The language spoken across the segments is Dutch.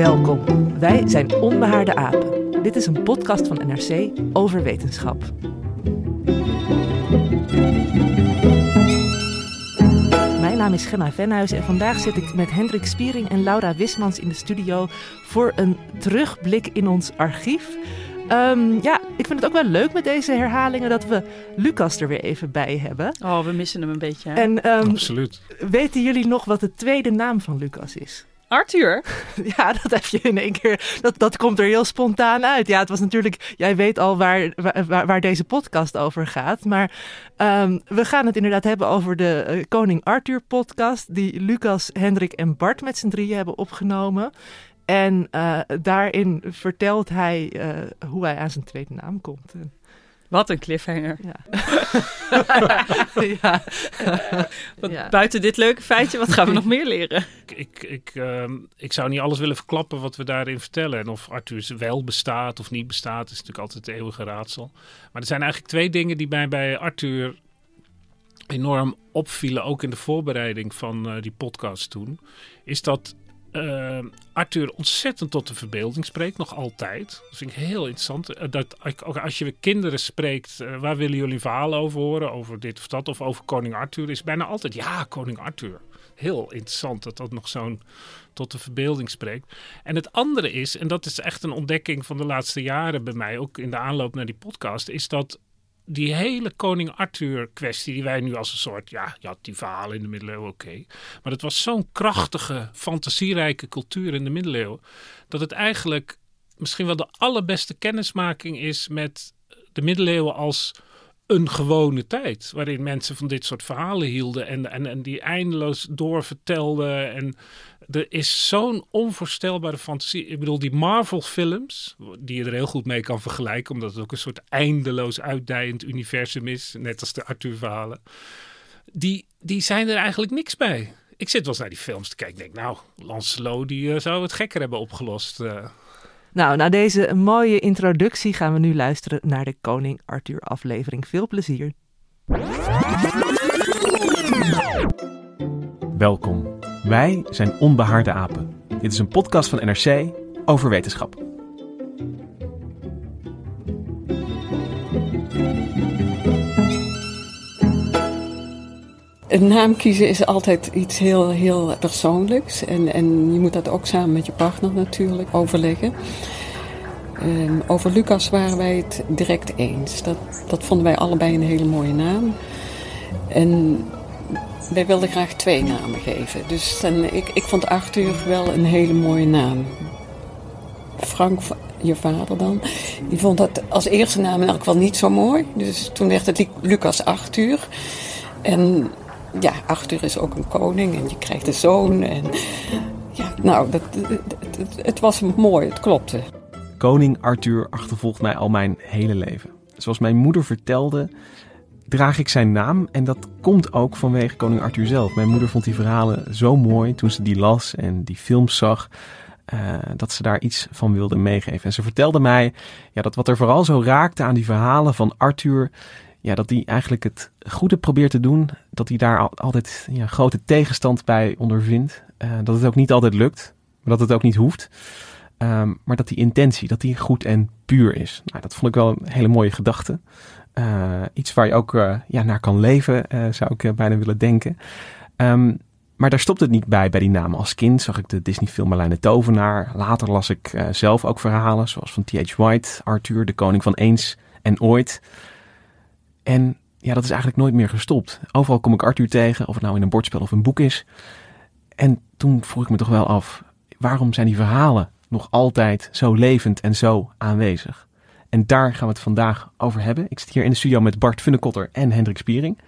Welkom, wij zijn Onbehaarde Apen. Dit is een podcast van NRC over wetenschap. Mijn naam is Gemma Venhuis en vandaag zit ik met Hendrik Spiering en Laura Wismans in de studio voor een terugblik in ons archief. Ehm, ja, ik vind het ook wel leuk met deze herhalingen dat we Lucas er weer even bij hebben. Oh, we missen hem een beetje. Hè? En ehm, Absoluut. weten jullie nog wat de tweede naam van Lucas is? Arthur? Ja, dat heb je in één keer. Dat, dat komt er heel spontaan uit. Ja, het was natuurlijk. Jij weet al waar, waar, deze podcast over gaat. Maar ehm, we gaan het inderdaad hebben over de eh, Koning Arthur podcast. Die Lucas, Hendrik en Bart met z'n drieën hebben opgenomen. En eh, daarin vertelt hij eh, hoe hij aan zijn tweede naam komt. Wat een cliffhanger. ja. ja. Wat, Ja. Buiten dit leuke feitje, wat gaan we nog meer leren? Ik, ik, ik, ehm, ik zou niet alles willen verklappen wat we daarin vertellen. En of Arthur wel bestaat of niet bestaat, is natuurlijk altijd het eeuwige raadsel. Maar er zijn eigenlijk twee dingen die mij bij Arthur enorm opvielen, ook in de voorbereiding van eh, die podcast toen. Is dat ehm, Arthur ontzettend tot de verbeelding spreekt, nog altijd. Dat vind ik heel interessant. Eh, dat als je kinderen spreekt, eh, waar willen jullie verhalen over horen? Over dit of dat, of over koning Arthur, is bijna altijd ja, koning Arthur. Heel interessant dat dat nog zo'n tot de verbeelding spreekt. En het andere is, en dat is echt een ontdekking van de laatste jaren bij mij, ook in de aanloop naar die podcast, is dat die hele koning Arthur kwestie, die wij nu als een soort, ja, je had die verhalen in de middeleeuwen, oké. Maar het was zo'n krachtige, fantasierijke cultuur in de middeleeuwen, dat het eigenlijk misschien wel de allerbeste kennismaking is met de middeleeuwen als een gewone tijd. Waarin mensen van dit soort verhalen hielden en, en, en die eindeloos doorvertelden. En er is zo'n onvoorstelbare fantasie. Ik bedoel, die Marvel-films, die je er heel goed mee kan vergelijken, omdat het ook een soort eindeloos uitdijend universum is, net als de Arthur-verhalen. Die, die zijn er eigenlijk niks bij. Ik zit wel eens naar die films te kijken. Ik denk, nou, Lancelot die eh, zou het gekker hebben opgelost. eh. Nou, na deze mooie introductie gaan we nu luisteren naar de Koning Arthur aflevering. Veel plezier. Welkom. Wij zijn Onbehaarde Apen. Dit is een podcast van NRC over wetenschap. Een naam kiezen is altijd iets heel, heel persoonlijks. En, en je moet dat ook samen met je partner natuurlijk overleggen. Ehm, over Lucas waren wij het direct eens. Dat, dat vonden wij allebei een hele mooie naam. En wij wilden graag twee namen geven. Dus dan, ik, ik vond Arthur wel een hele mooie naam. Frank, je vader dan, die vond dat als eerste naam in geval niet zo mooi. Dus toen werd het Lu- Lucas Arthur. En ja, Arthur is ook een koning en je krijgt een zoon. En ja, nou, dat, het, was mooi, het klopte. Koning Arthur achtervolgt mij al mijn hele leven. Zoals mijn moeder vertelde, draag ik zijn naam. En dat komt ook vanwege koning Arthur zelf. Mijn moeder vond die verhalen zo mooi toen ze die las en die films zag. eh, dat ze daar iets van wilde meegeven. En ze vertelde mij ja, dat wat er vooral zo raakte aan die verhalen van Arthur. Ja, dat hij eigenlijk het goede probeert te doen. Dat hij daar al- altijd ja, grote tegenstand bij ondervindt. Eh, dat het ook niet altijd lukt. Maar dat het ook niet hoeft. Ehm, maar dat die intentie, dat die goed en puur is. Nou, dat vond ik wel een hele mooie gedachte. Eh, iets waar je ook eh, ja, naar kan leven, zou ik bijna willen denken. Ehm, Maar daar stopt het niet bij, bij die namen. Als kind zag ik de Disney-film Marlijn de Tovenaar. Later las ik zelf ook verhalen, zoals van T.H. White, Arthur, de koning van eens en ooit. En ja, dat is eigenlijk nooit meer gestopt. Overal kom ik Arthur tegen, of het nou in een bordspel of een boek is. En toen vroeg ik me toch wel af, waarom zijn die verhalen nog altijd zo levend en zo aanwezig? En daar gaan we het vandaag over hebben. Ik zit hier in de studio met Bart Funnekotter en Hendrik Spiering.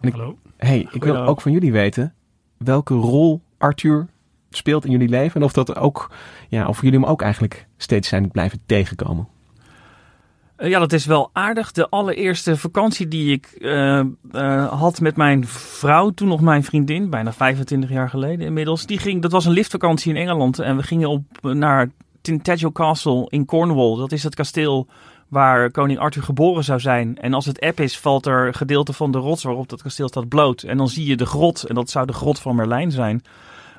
En ik, Hallo. hey, ik wil ook van jullie weten welke rol Arthur speelt in jullie leven. En of, dat ook, ja, of jullie hem ook eigenlijk steeds zijn blijven tegenkomen. Eh, Ja, dat is wel aardig. De allereerste vakantie die ik eh, eh, had met mijn vrouw, toen nog mijn vriendin, bijna 25 jaar geleden inmiddels. Die ging, dat was een liftvakantie in Engeland en we gingen op naar Tintagel Castle in Cornwall. Dat is het kasteel waar koning Arthur geboren zou zijn. En als het eb is, valt er gedeelte van de rots waarop dat kasteel staat bloot. En dan zie je de grot en dat zou de grot van Merlijn zijn.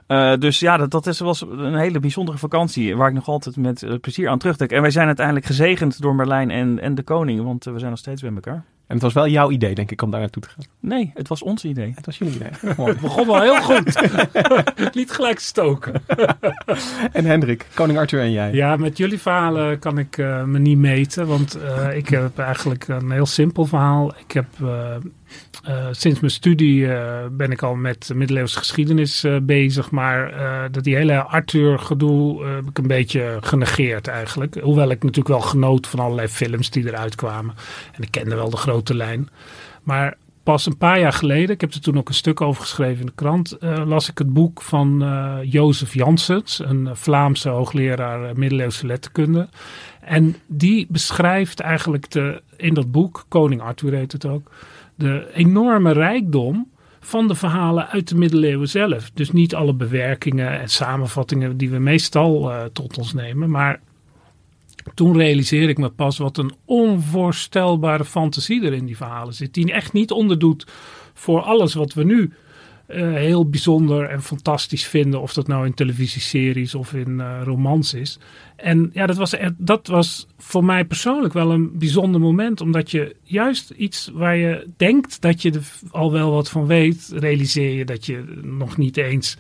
Eh, dus ja, dat, dat is, was een hele bijzondere vakantie waar ik nog altijd met eh, plezier aan terugdenk. En wij zijn uiteindelijk gezegend door Merlijn en, en de koning, want eh, we zijn nog steeds bij elkaar. En het was wel jouw idee, denk ik, om daar naartoe te gaan. Nee, het was ons idee. Het was jullie idee. Mooi. Het begon wel heel goed. Niet gelijk stoken. En Hendrik, koning Arthur en jij. Ja, met jullie verhalen kan ik me niet meten. Want eh, ik heb eigenlijk een heel simpel verhaal. Ik heb eh, eh, sinds mijn studie eh, ben ik al met middeleeuwse geschiedenis eh, bezig. Maar dat die hele Arthur-gedoe heb ik een beetje genegeerd eigenlijk. Hoewel ik natuurlijk wel genoot van allerlei films die eruit kwamen. En ik kende wel de grote lijn. Maar pas een paar jaar geleden, ik heb er toen ook een stuk over geschreven in de krant, las ik het boek van Jozef Janssens, een Vlaamse hoogleraar middeleeuwse letterkunde. En die beschrijft eigenlijk de, in dat boek, Koning Arthur heet het ook, de enorme rijkdom van de verhalen uit de middeleeuwen zelf. Dus niet alle bewerkingen en samenvattingen die we meestal eh, tot ons nemen, maar toen realiseerde ik me pas wat een onvoorstelbare fantasie er in die verhalen zit. Die echt niet onderdoet voor alles wat we nu eh, heel bijzonder en fantastisch vinden. Of dat nou in televisieseries of in eh, romans is. En ja, dat was, e- dat was voor mij persoonlijk wel een bijzonder moment. Omdat je juist iets waar je denkt dat je er al wel wat van weet, realiseer je dat je nog niet eens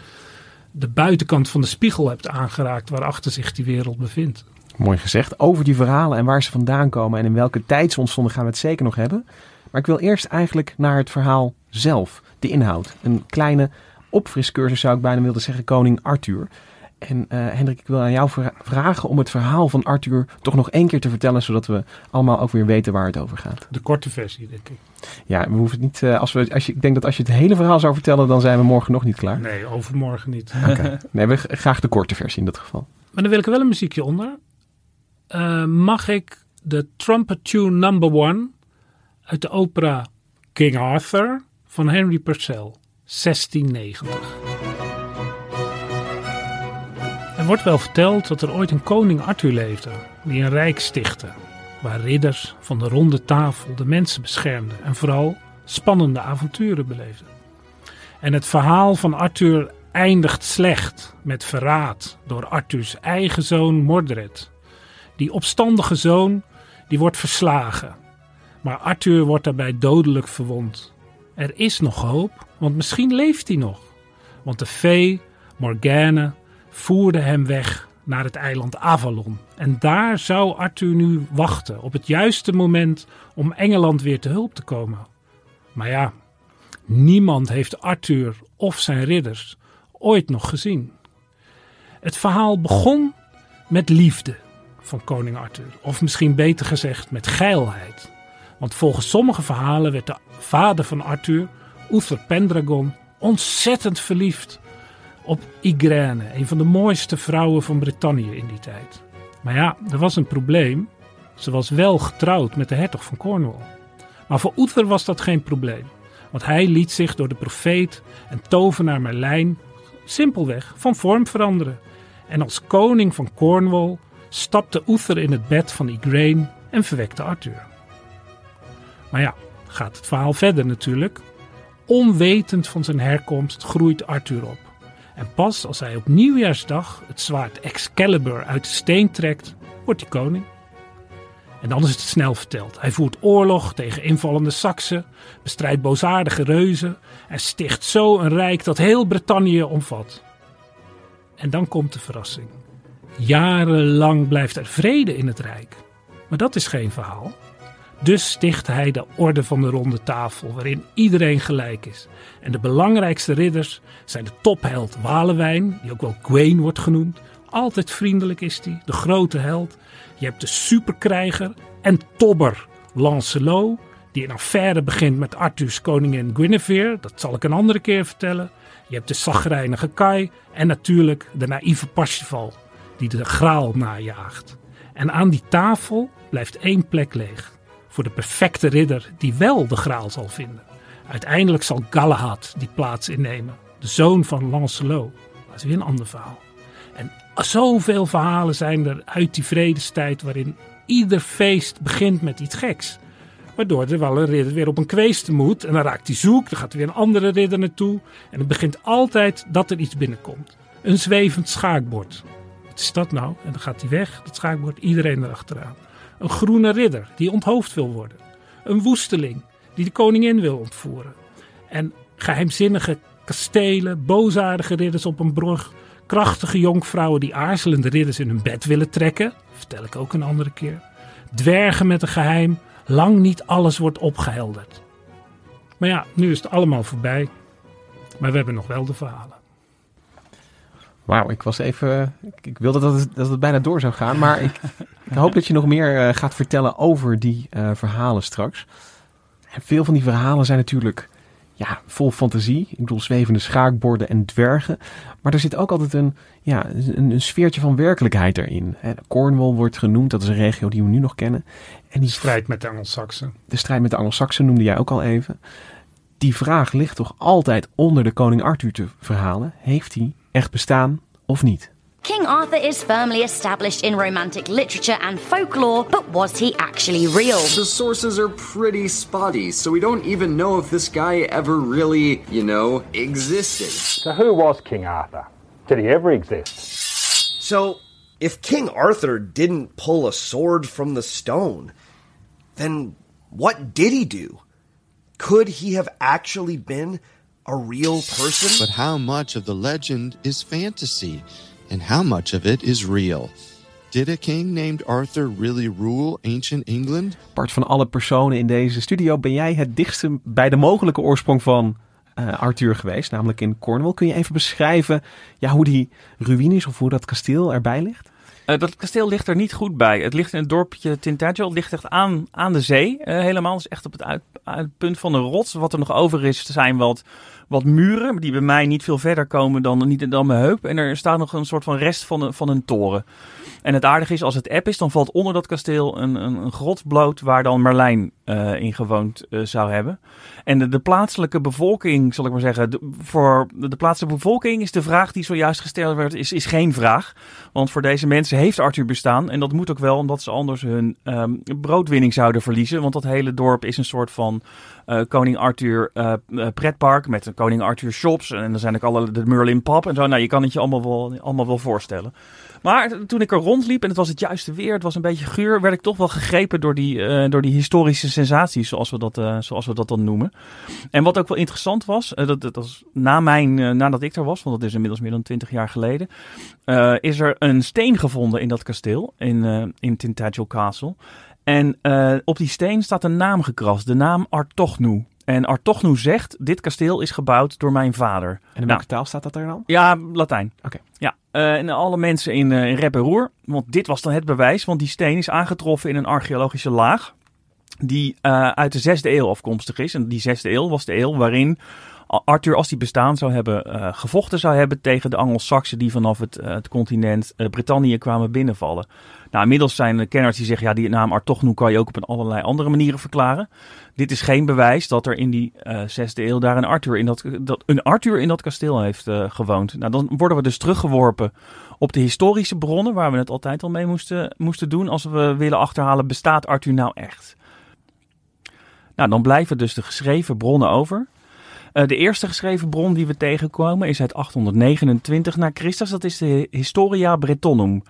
de buitenkant van de spiegel hebt aangeraakt waarachter zich die wereld bevindt. Mooi gezegd. Over die verhalen en waar ze vandaan komen en in welke tijd ze ontstonden gaan we het zeker nog hebben. Maar ik wil eerst eigenlijk naar het verhaal zelf, de inhoud. Een kleine opfriscursus zou ik bijna willen zeggen, koning Arthur. En eh, Hendrik, ik wil aan jou vra- vragen om het verhaal van Arthur toch nog één keer te vertellen, zodat we allemaal ook weer weten waar het over gaat. De korte versie, denk ik. Ja, we hoeven het niet. eh, als we, als je, ik denk dat als je het hele verhaal zou vertellen, dan zijn we morgen nog niet klaar. Nee, overmorgen niet. Oké. Nee, we graag de korte versie in dat geval. Maar dan wil ik er wel een muziekje onder. Eh, mag ik de Trumpet Tune Number One uit de opera King Arthur van Henry Purcell, 1690. Er wordt wel verteld dat er ooit een koning Arthur leefde, die een rijk stichtte, waar ridders van de ronde tafel de mensen beschermden en vooral spannende avonturen beleefden. En het verhaal van Arthur eindigt slecht met verraad door Arthurs eigen zoon Mordred. Die opstandige zoon die wordt verslagen, maar Arthur wordt daarbij dodelijk verwond. Er is nog hoop, want misschien leeft hij nog. Want de fee, Morgane, voerde hem weg naar het eiland Avalon. En daar zou Arthur nu wachten op het juiste moment om Engeland weer te hulp te komen. Maar ja, niemand heeft Arthur of zijn ridders ooit nog gezien. Het verhaal begon met liefde van koning Arthur. Of misschien beter gezegd met geilheid. Want volgens sommige verhalen werd de vader van Arthur, Uther Pendragon, ontzettend verliefd op Igraine, een van de mooiste vrouwen van Brittannië in die tijd. Maar ja, er was een probleem. Ze was wel getrouwd met de hertog van Cornwall. Maar voor Uther was dat geen probleem. Want hij liet zich door de profeet en tovenaar Merlijn simpelweg van vorm veranderen. En als koning van Cornwall stapte Uther in het bed van Igraine en verwekte Arthur. Maar ja, gaat het verhaal verder natuurlijk. Onwetend van zijn herkomst groeit Arthur op. En pas als hij op nieuwjaarsdag het zwaard Excalibur uit de steen trekt, wordt hij koning. En dan is het snel verteld. Hij voert oorlog tegen invallende Saksen, bestrijdt boosaardige reuzen en sticht zo een rijk dat heel Brittannië omvat. En dan komt de verrassing. Jarenlang blijft er vrede in het rijk. Maar dat is geen verhaal. Dus sticht hij de orde van de ronde tafel, waarin iedereen gelijk is. En de belangrijkste ridders zijn de topheld Walewijn, die ook wel Gwaine wordt genoemd. Altijd vriendelijk is hij, de grote held. Je hebt de superkrijger en tobber Lancelot, die een affaire begint met Arthurs koningin Guinevere. Dat zal ik een andere keer vertellen. Je hebt de zagrijnige Kai en natuurlijk de naïeve Parsifal, die de graal najaagt. En aan die tafel blijft één plek leeg. Voor de perfecte ridder die wel de graal zal vinden. Uiteindelijk zal Galahad die plaats innemen. De zoon van Lancelot. Dat is weer een ander verhaal. En zoveel verhalen zijn er uit die vredestijd waarin ieder feest begint met iets geks. Waardoor er wel een ridder weer op een kweeste moet. En dan raakt hij zoek. Dan gaat er weer een andere ridder naartoe. En het begint altijd dat er iets binnenkomt. Een zwevend schaakbord. Wat is dat nou? En dan gaat hij weg, dat schaakbord, iedereen erachteraan. Een groene ridder die onthoofd wil worden. Een woesteling die de koningin wil ontvoeren. En geheimzinnige kastelen, boosaardige ridders op een brug. Krachtige jonkvrouwen die aarzelende ridders in hun bed willen trekken. Vertel ik ook een andere keer. Dwergen met een geheim. Lang niet alles wordt opgehelderd. Maar ja, nu is het allemaal voorbij. Maar we hebben nog wel de verhalen. Wauw, ik was even. Ik, ik wilde dat het, dat het bijna door zou gaan. Maar ik, ik hoop dat je nog meer uh, gaat vertellen over die uh, verhalen straks. En veel van die verhalen zijn natuurlijk ja, vol fantasie. Ik bedoel, zwevende schaakborden en dwergen. Maar er zit ook altijd een, ja, een, een sfeertje van werkelijkheid erin. Cornwall wordt genoemd, dat is een regio die we nu nog kennen. En die strijd met de Anglo-Saxen. De strijd met de Anglo-Saxen noemde jij ook al even. Die vraag ligt toch altijd onder de koning Arthur te verhalen. Heeft hij echt bestaan of niet? King Arthur is firmly established in romantic literature and folklore, but was he actually real? The sources are pretty spotty, so we don't even know if this guy ever really, you know, existed. So, who was King Arthur? Did he ever exist? So, if King Arthur didn't pull a sword from the stone, then what did he do? Could he have actually been a real person? But how much of the legend is fantasy? And how much of it is real? Did a king named Arthur really rule ancient England? Part van alle personen in deze studio ben jij het dichtste bij de mogelijke oorsprong van uh, Arthur geweest, namelijk in Cornwall. Kun je even beschrijven ja, hoe die ruïnes of hoe dat kasteel erbij ligt? Uh, dat kasteel ligt er niet goed bij. Het ligt in het dorpje Tintagel. Het ligt echt aan, aan de zee uh, helemaal. Het is echt op het, uit, punt van de rots. Wat er nog over is, zijn wat wat muren, die bij mij niet veel verder komen dan, niet, dan mijn heup. En er staat nog een soort van rest van van een toren. En het aardige is, als het app is, dan valt onder dat kasteel een, een, een grot bloot waar dan Merlijn uh, in gewoond uh, zou hebben. En de, de, plaatselijke bevolking, zal ik maar zeggen, voor de, plaatselijke bevolking is de vraag die zojuist gesteld werd, is, is geen vraag. Want voor deze mensen heeft Arthur bestaan. En dat moet ook wel, omdat ze anders hun um, broodwinning zouden verliezen. Want dat hele dorp is een soort van uh, Koning Arthur pretpark met een Koning Arthur shops. En dan zijn ook alle de Merlin pub en zo. Nou, je kan het je allemaal wel, allemaal wel voorstellen. Maar toen ik er rondliep en het was het juiste weer, het was een beetje guur, werd ik toch wel gegrepen door die, uh, door die historische sensaties, zoals we, dat, uh, zoals we dat dan noemen. En wat ook wel interessant was, uh, dat, dat was na mijn, nadat ik er was, want dat is inmiddels meer dan twintig jaar geleden, is er een steen gevonden in dat kasteel, in, in Tintagel Castle. En op die steen staat een naam gekrast, de naam Artochnu. En Artochnu zegt, dit kasteel is gebouwd door mijn vader. En in welke nou, taal staat dat er dan? Ja, Latijn. Oké. Ja, uh, en alle mensen in, uh, in rep en roer. Want dit was dan het bewijs, want die steen is aangetroffen in een archeologische laag. Die uh, uit de zesde eeuw afkomstig is. En die zesde eeuw was de eeuw waarin Arthur, als die bestaan zou hebben, uh, gevochten zou hebben tegen de Anglo-Saxen die vanaf het, uh, het continent uh, Brittannië kwamen binnenvallen. Nou, inmiddels zijn er kenners die zeggen, ja, die naam Artochnu kan je ook op een allerlei andere manieren verklaren. Dit is geen bewijs dat er in die zesde eeuw daar een Arthur in dat, dat, een Arthur in dat kasteel heeft gewoond. Nou, dan worden we dus teruggeworpen op de historische bronnen, waar we het altijd al mee moesten, moesten doen als we willen achterhalen, bestaat Arthur nou echt? Nou, dan blijven dus de geschreven bronnen over. Eh, de eerste geschreven bron die we tegenkomen is uit 829 na Christus. Dat is de Historia Brettonum.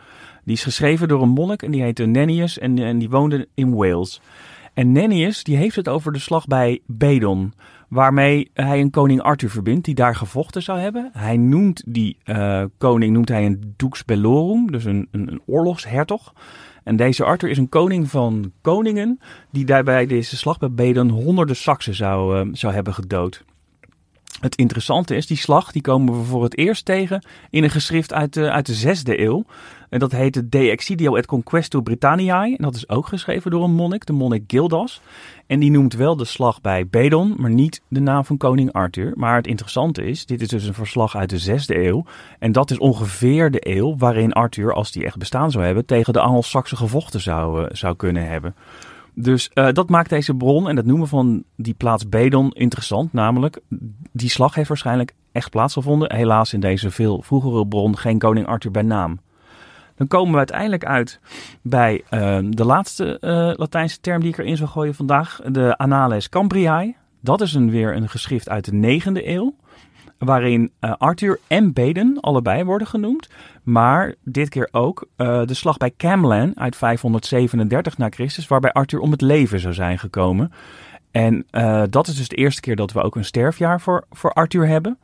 Die is geschreven door een monnik en die heette Nennius en, die woonde in Wales. En Nennius die heeft het over de slag bij Bedon, waarmee hij een koning Arthur verbindt die daar gevochten zou hebben. Hij noemt die uh, koning noemt hij een dux bellorum, dus een, een, een oorlogshertog. En deze Arthur is een koning van koningen die daarbij deze slag bij Bedon honderden Saksen zou, uh, zou hebben gedood. Het interessante is, die slag die komen we voor het eerst tegen in een geschrift uit de, uit de zesde eeuw. En dat heet De Exidio et Conquesto Britanniae. En dat is ook geschreven door een monnik, de monnik Gildas. En die noemt wel de slag bij Bedon, maar niet de naam van koning Arthur. Maar het interessante is, dit is dus een verslag uit de zesde eeuw. En dat is ongeveer de eeuw waarin Arthur, als die echt bestaan zou hebben, tegen de Angelsaksen gevochten zou, uh, zou kunnen hebben. Dus uh, dat maakt deze bron en het noemen van die plaats Bedon interessant. Namelijk, die slag heeft waarschijnlijk echt plaatsgevonden. Helaas in deze veel vroegere bron geen koning Arthur bij naam. Dan komen we uiteindelijk uit bij uh, de laatste uh, Latijnse term die ik erin zal gooien vandaag. De Annales Cambriae. Dat is een, weer een geschrift uit de negende eeuw. Waarin uh, Arthur en Beden allebei worden genoemd. Maar dit keer ook uh, de slag bij Camlan uit 537 na Christus. Waarbij Arthur om het leven zou zijn gekomen. En uh, dat is dus de eerste keer dat we ook een sterfjaar voor, voor Arthur hebben.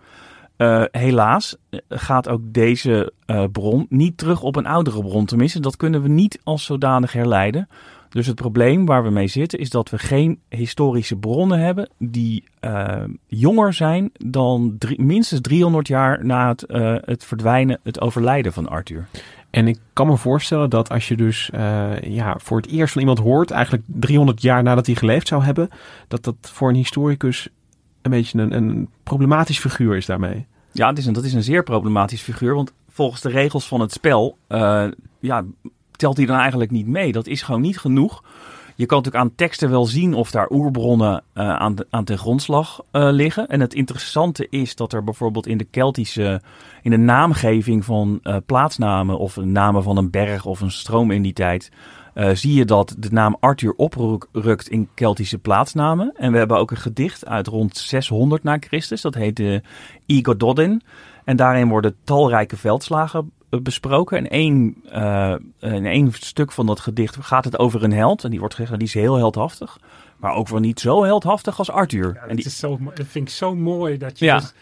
Uh, helaas gaat ook deze uh, bron niet terug op een oudere bron. Tenminste, dat kunnen we niet als zodanig herleiden. Dus het probleem waar we mee zitten is dat we geen historische bronnen hebben die jonger zijn dan minstens 300 jaar na het, het verdwijnen, het overlijden van Arthur. En ik kan me voorstellen dat als je dus ja, voor het eerst van iemand hoort, eigenlijk 300 jaar nadat hij geleefd zou hebben, dat dat voor een historicus een beetje een, een problematisch figuur is daarmee. Ja, het is een, dat is een zeer problematisch figuur. Want volgens de regels van het spel uh, ja, telt hij dan eigenlijk niet mee. Dat is gewoon niet genoeg. Je kan natuurlijk aan teksten wel zien of daar oerbronnen uh, aan, de, aan ten grondslag uh, liggen. En het interessante is dat er bijvoorbeeld in de Keltische, in de naamgeving van plaatsnamen of namen van een berg of een stroom in die tijd, uh, zie je dat de naam Arthur oprukt in Keltische plaatsnamen. En we hebben ook een gedicht uit rond 600 na Christus. Dat heet de Igododin. En daarin worden talrijke veldslagen besproken. En één, uh, in één stuk van dat gedicht gaat het over een held. En die wordt gezegd, die is heel heldhaftig. Maar ook wel niet zo heldhaftig als Arthur. Ja, en die is zo, dat vind ik zo mooi dat je ja. dus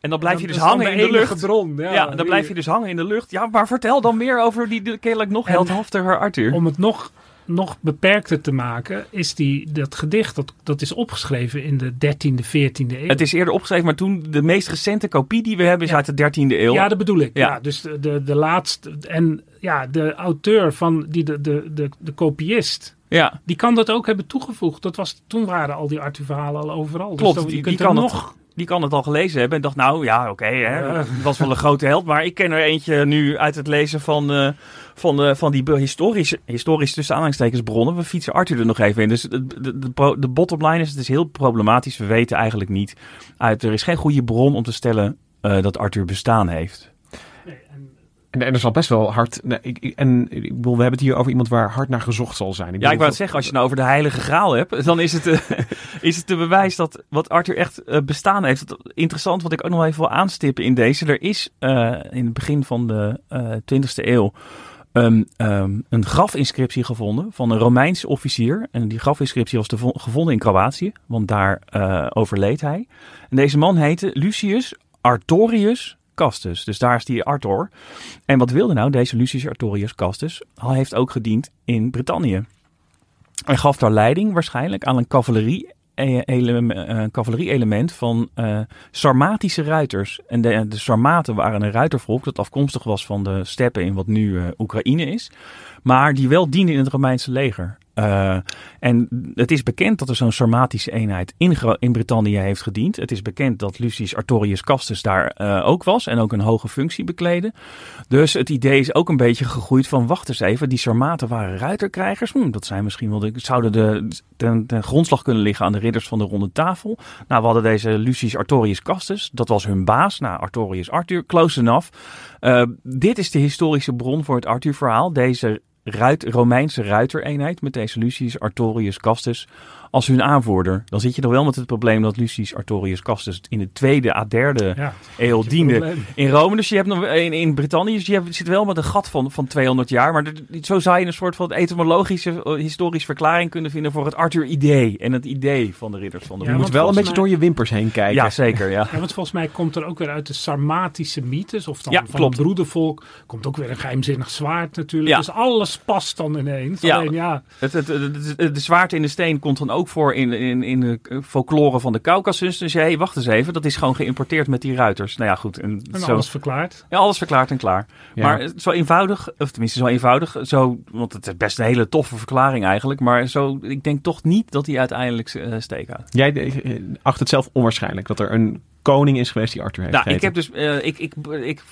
en dan blijf je dus hangen in de lucht. Bron, ja, ja, dan blijf je dus hangen in de lucht. Ja, maar vertel dan meer over die kennelijk nog heldhaftiger Arthur. Om het nog, nog beperkter te maken, is die, dat gedicht, dat, dat is opgeschreven in de 13e, 14e eeuw. Het is eerder opgeschreven, maar toen de meest recente kopie die we hebben is ja. uit de 13e eeuw. Ja, dat bedoel ik. Ja, ja dus de, de, de laatste. En ja, de auteur van die, de, de, de, de kopiist. Ja. Die kan dat ook hebben toegevoegd. Dat was, toen waren al die Arthur-verhalen al overal. Klopt, dus die, die, die kan nog... Die kan het al gelezen hebben en dacht, nou ja, oké, okay, het was wel een grote held. Maar ik ken er eentje nu uit het lezen van, uh, van, uh, van die historische, historische tussen aanhalingstekens bronnen. We fietsen Arthur er nog even in. Dus de, de, de, de bottom line is, het is heel problematisch. We weten eigenlijk niet. Uit, er is geen goede bron om te stellen uh, dat Arthur bestaan heeft. En, en er zal best wel hard. Nee, ik, ik, en ik bedoel, we hebben het hier over iemand waar hard naar gezocht zal zijn. Ik ja, ik wou het zeggen, als je het nou over de Heilige Graal hebt, dan is het, uh, is het de bewijs dat wat Arthur echt uh, bestaan heeft. Dat, interessant, wat ik ook nog even wil aanstippen in deze. Er is uh, in het begin van de 20e eeuw. Um, um, een grafinscriptie gevonden van een Romeins officier. En die grafinscriptie was de, gevonden in Kroatië, want daar overleed hij. En deze man heette Lucius Artorius Castus. Dus daar is die Arthur. En wat wilde nou deze Lucius Artorius Castus? Hij heeft ook gediend in Brittannië. Hij gaf daar leiding waarschijnlijk aan een cavalerie een cavalerie-element van uh, Sarmatische ruiters. En de, de Sarmaten waren een ruitervolk dat afkomstig was van de steppen in wat nu Oekraïne is. Maar die wel diende in het Romeinse leger. Uh, en het is bekend dat er zo'n Sarmatische eenheid in, in Brittannië heeft gediend. Het is bekend dat Lucius Artorius Castus daar uh, ook was en ook een hoge functie bekleedde. Dus het idee is ook een beetje gegroeid van wacht eens even, die Sarmaten waren ruiterkrijgers. Hm, dat zijn misschien wel de, zouden de, ten, grondslag kunnen liggen aan de ridders van de ronde tafel. Nou, we hadden deze Lucius Artorius Castus, dat was hun baas. Nou, Artorius Arthur, close enough. Uh, dit is de historische bron voor het Arthur-verhaal. Deze Romeinse ruitereenheid met deze Lucius Artorius Castus als hun aanvoerder. Dan zit je nog wel met het probleem dat Lucius Artorius Castus in de tweede à derde Ja, eeuw diende in Rome. Dus je hebt nog in, in Brittannië, dus je hebt, zit wel met een gat van, van 200 jaar. Maar zo zou je een soort van etymologische, eh, historische verklaring kunnen vinden voor het Arthur-idee en het idee van de ridders van de Ja, je moet wel een beetje mij- door je wimpers heen kijken. Ja, zeker, ja. Ja, want volgens mij komt er ook weer uit de Sarmatische mythes, of dan Ja, van klopt. het broedervolk, komt ook weer een geheimzinnig zwaard natuurlijk. Ja. Dus alles past dan ineens. Ja. Alleen ja, Het, het, het, het- de zwaard in de steen komt dan ook voor in, in, in de folklore van de Caucasus. Dus hey, wacht eens even, dat is gewoon geïmporteerd met die ruiters. Nou ja, goed. En, en zo, alles verklaard. ja, alles verklaard en klaar. Ja. Maar eh, zo eenvoudig, of tenminste zo eenvoudig, zo, want het is best een hele toffe verklaring eigenlijk. Maar zo, ik denk toch niet dat hij uiteindelijk eh, steek houdt. Jij eh, acht het zelf onwaarschijnlijk dat er een koning is geweest die Arthur heeft Nou, ik heb dus, ik, ik, ik, ik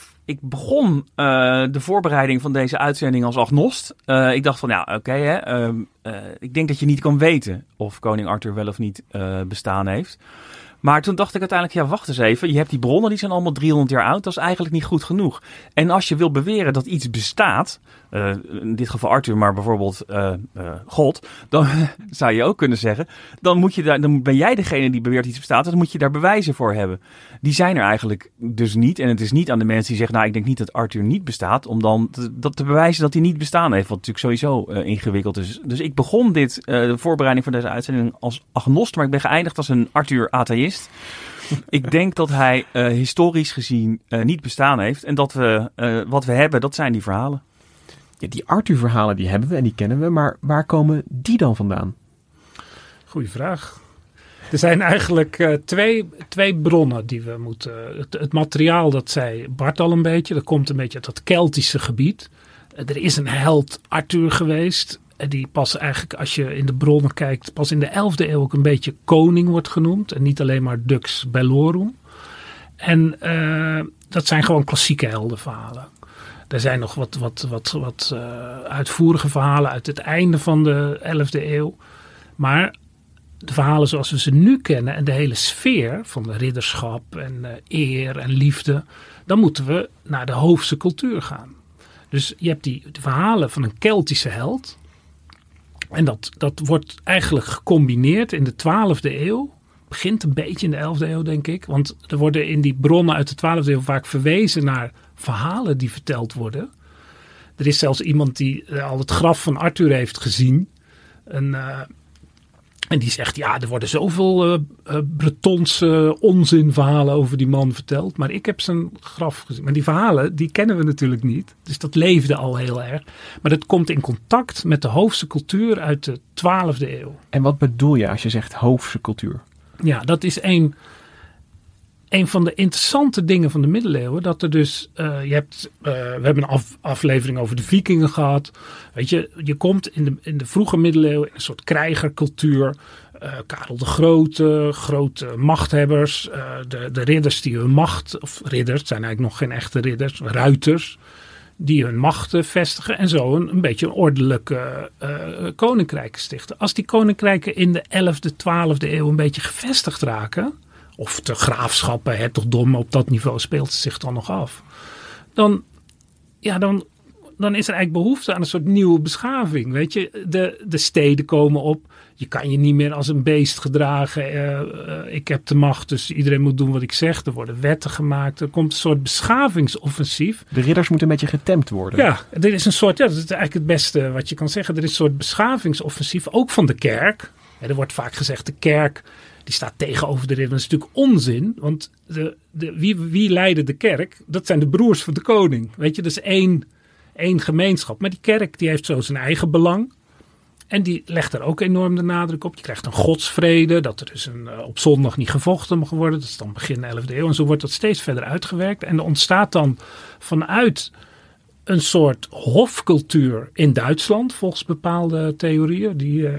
begon eh, de voorbereiding van deze uitzending als agnost. Eh, ik dacht van, ja, oké, ehm, eh, ik denk dat je niet kan weten of koning Arthur wel of niet bestaan heeft. Maar toen dacht ik uiteindelijk, ja, wacht eens even. Je hebt die bronnen, die zijn allemaal 300 jaar oud. Dat is eigenlijk niet goed genoeg. En als je wil beweren dat iets bestaat, eh, in dit geval Arthur, maar bijvoorbeeld eh, eh, God, dan zou je ook kunnen zeggen, dan, moet je daar, dan ben jij degene die beweert iets bestaat. Dan moet je daar bewijzen voor hebben. Die zijn er eigenlijk dus niet. En het is niet aan de mensen die zeggen, nou, ik denk niet dat Arthur niet bestaat, om dan te, dat te bewijzen dat hij niet bestaan heeft. Wat natuurlijk sowieso ingewikkeld is. Dus ik begon dit, de voorbereiding van deze uitzending als agnost, maar ik ben geëindigd als een Arthur-atheïst. Ik denk dat hij historisch gezien niet bestaan heeft. En dat we wat we hebben, dat zijn die verhalen. Ja, die Arthur-verhalen die hebben we en die kennen we, maar waar komen die dan vandaan? Goeie vraag. Er zijn eigenlijk eh, twee, twee bronnen die we moeten. Het, materiaal, dat zei Bart al een beetje, dat komt een beetje uit dat Keltische gebied. Eh, er is een held Arthur geweest. En die pas eigenlijk, als je in de bronnen kijkt, pas in de 11e eeuw ook een beetje koning wordt genoemd. En niet alleen maar Dux Bellorum. En eh, dat zijn gewoon klassieke heldenverhalen. Er zijn nog wat, wat, wat, wat eh, uitvoerige verhalen uit het einde van de 11e eeuw. Maar de verhalen zoals we ze nu kennen en de hele sfeer van de ridderschap en eh, eer en liefde, dan moeten we naar de hoofdse cultuur gaan. Dus je hebt die verhalen van een Keltische held. En dat, dat wordt eigenlijk gecombineerd in de 12e eeuw. Begint een beetje in de 11e eeuw, denk ik. Want er worden in die bronnen uit de 12e eeuw vaak verwezen naar verhalen die verteld worden. Er is zelfs iemand die eh, al het graf van Arthur heeft gezien. Een, eh, en die zegt, ja, er worden zoveel eh, Bretonse onzinverhalen over die man verteld. Maar ik heb zijn graf gezien. Maar die verhalen, die kennen we natuurlijk niet. Dus dat leefde al heel erg. Maar dat komt in contact met de hoofdse cultuur uit de 12e eeuw. En wat bedoel je als je zegt hoofdse cultuur? Ja, dat is een, een van de interessante dingen van de middeleeuwen. Dat er dus, eh, je hebt, eh, we hebben een af- aflevering over de vikingen gehad. Weet je, je komt in de, in de vroege middeleeuwen in een soort krijgercultuur. Eh, Karel de Grote, grote machthebbers, de, de ridders die hun macht, of ridders, zijn eigenlijk nog geen echte ridders, ruiters, die hun macht vestigen en zo een, een beetje een ordelijke koninkrijken stichten. Als die koninkrijken in de 11e, 12e eeuw een beetje gevestigd raken, of de graafschappen, hertogdommen op dat niveau speelt het zich dan nog af, dan, ja, dan, dan is er eigenlijk behoefte aan een soort nieuwe beschaving. Weet je, de, de steden komen op. Je kan je niet meer als een beest gedragen. Eh, eh, ik heb de macht, dus iedereen moet doen wat ik zeg. Er worden wetten gemaakt. Er komt een soort beschavingsoffensief. De ridders moeten een beetje getemd worden. Ja, er is een soort, ja, dat is eigenlijk het beste wat je kan zeggen. Er is een soort beschavingsoffensief, ook van de kerk. Ja, er wordt vaak gezegd, de kerk die staat tegenover de ridder. Dat is natuurlijk onzin, want de, de, wie, wie leidde de kerk? Dat zijn de broers van de koning. Weet je, dat is één, één gemeenschap. Maar die kerk die heeft zo zijn eigen belang. En die legt er ook enorm de nadruk op. Je krijgt een godsvrede, dat er dus een, eh, op zondag niet gevochten mag worden. Dat is dan begin 11e eeuw. En zo wordt dat steeds verder uitgewerkt. En er ontstaat dan vanuit een soort hofcultuur in Duitsland, volgens bepaalde theorieën die, eh,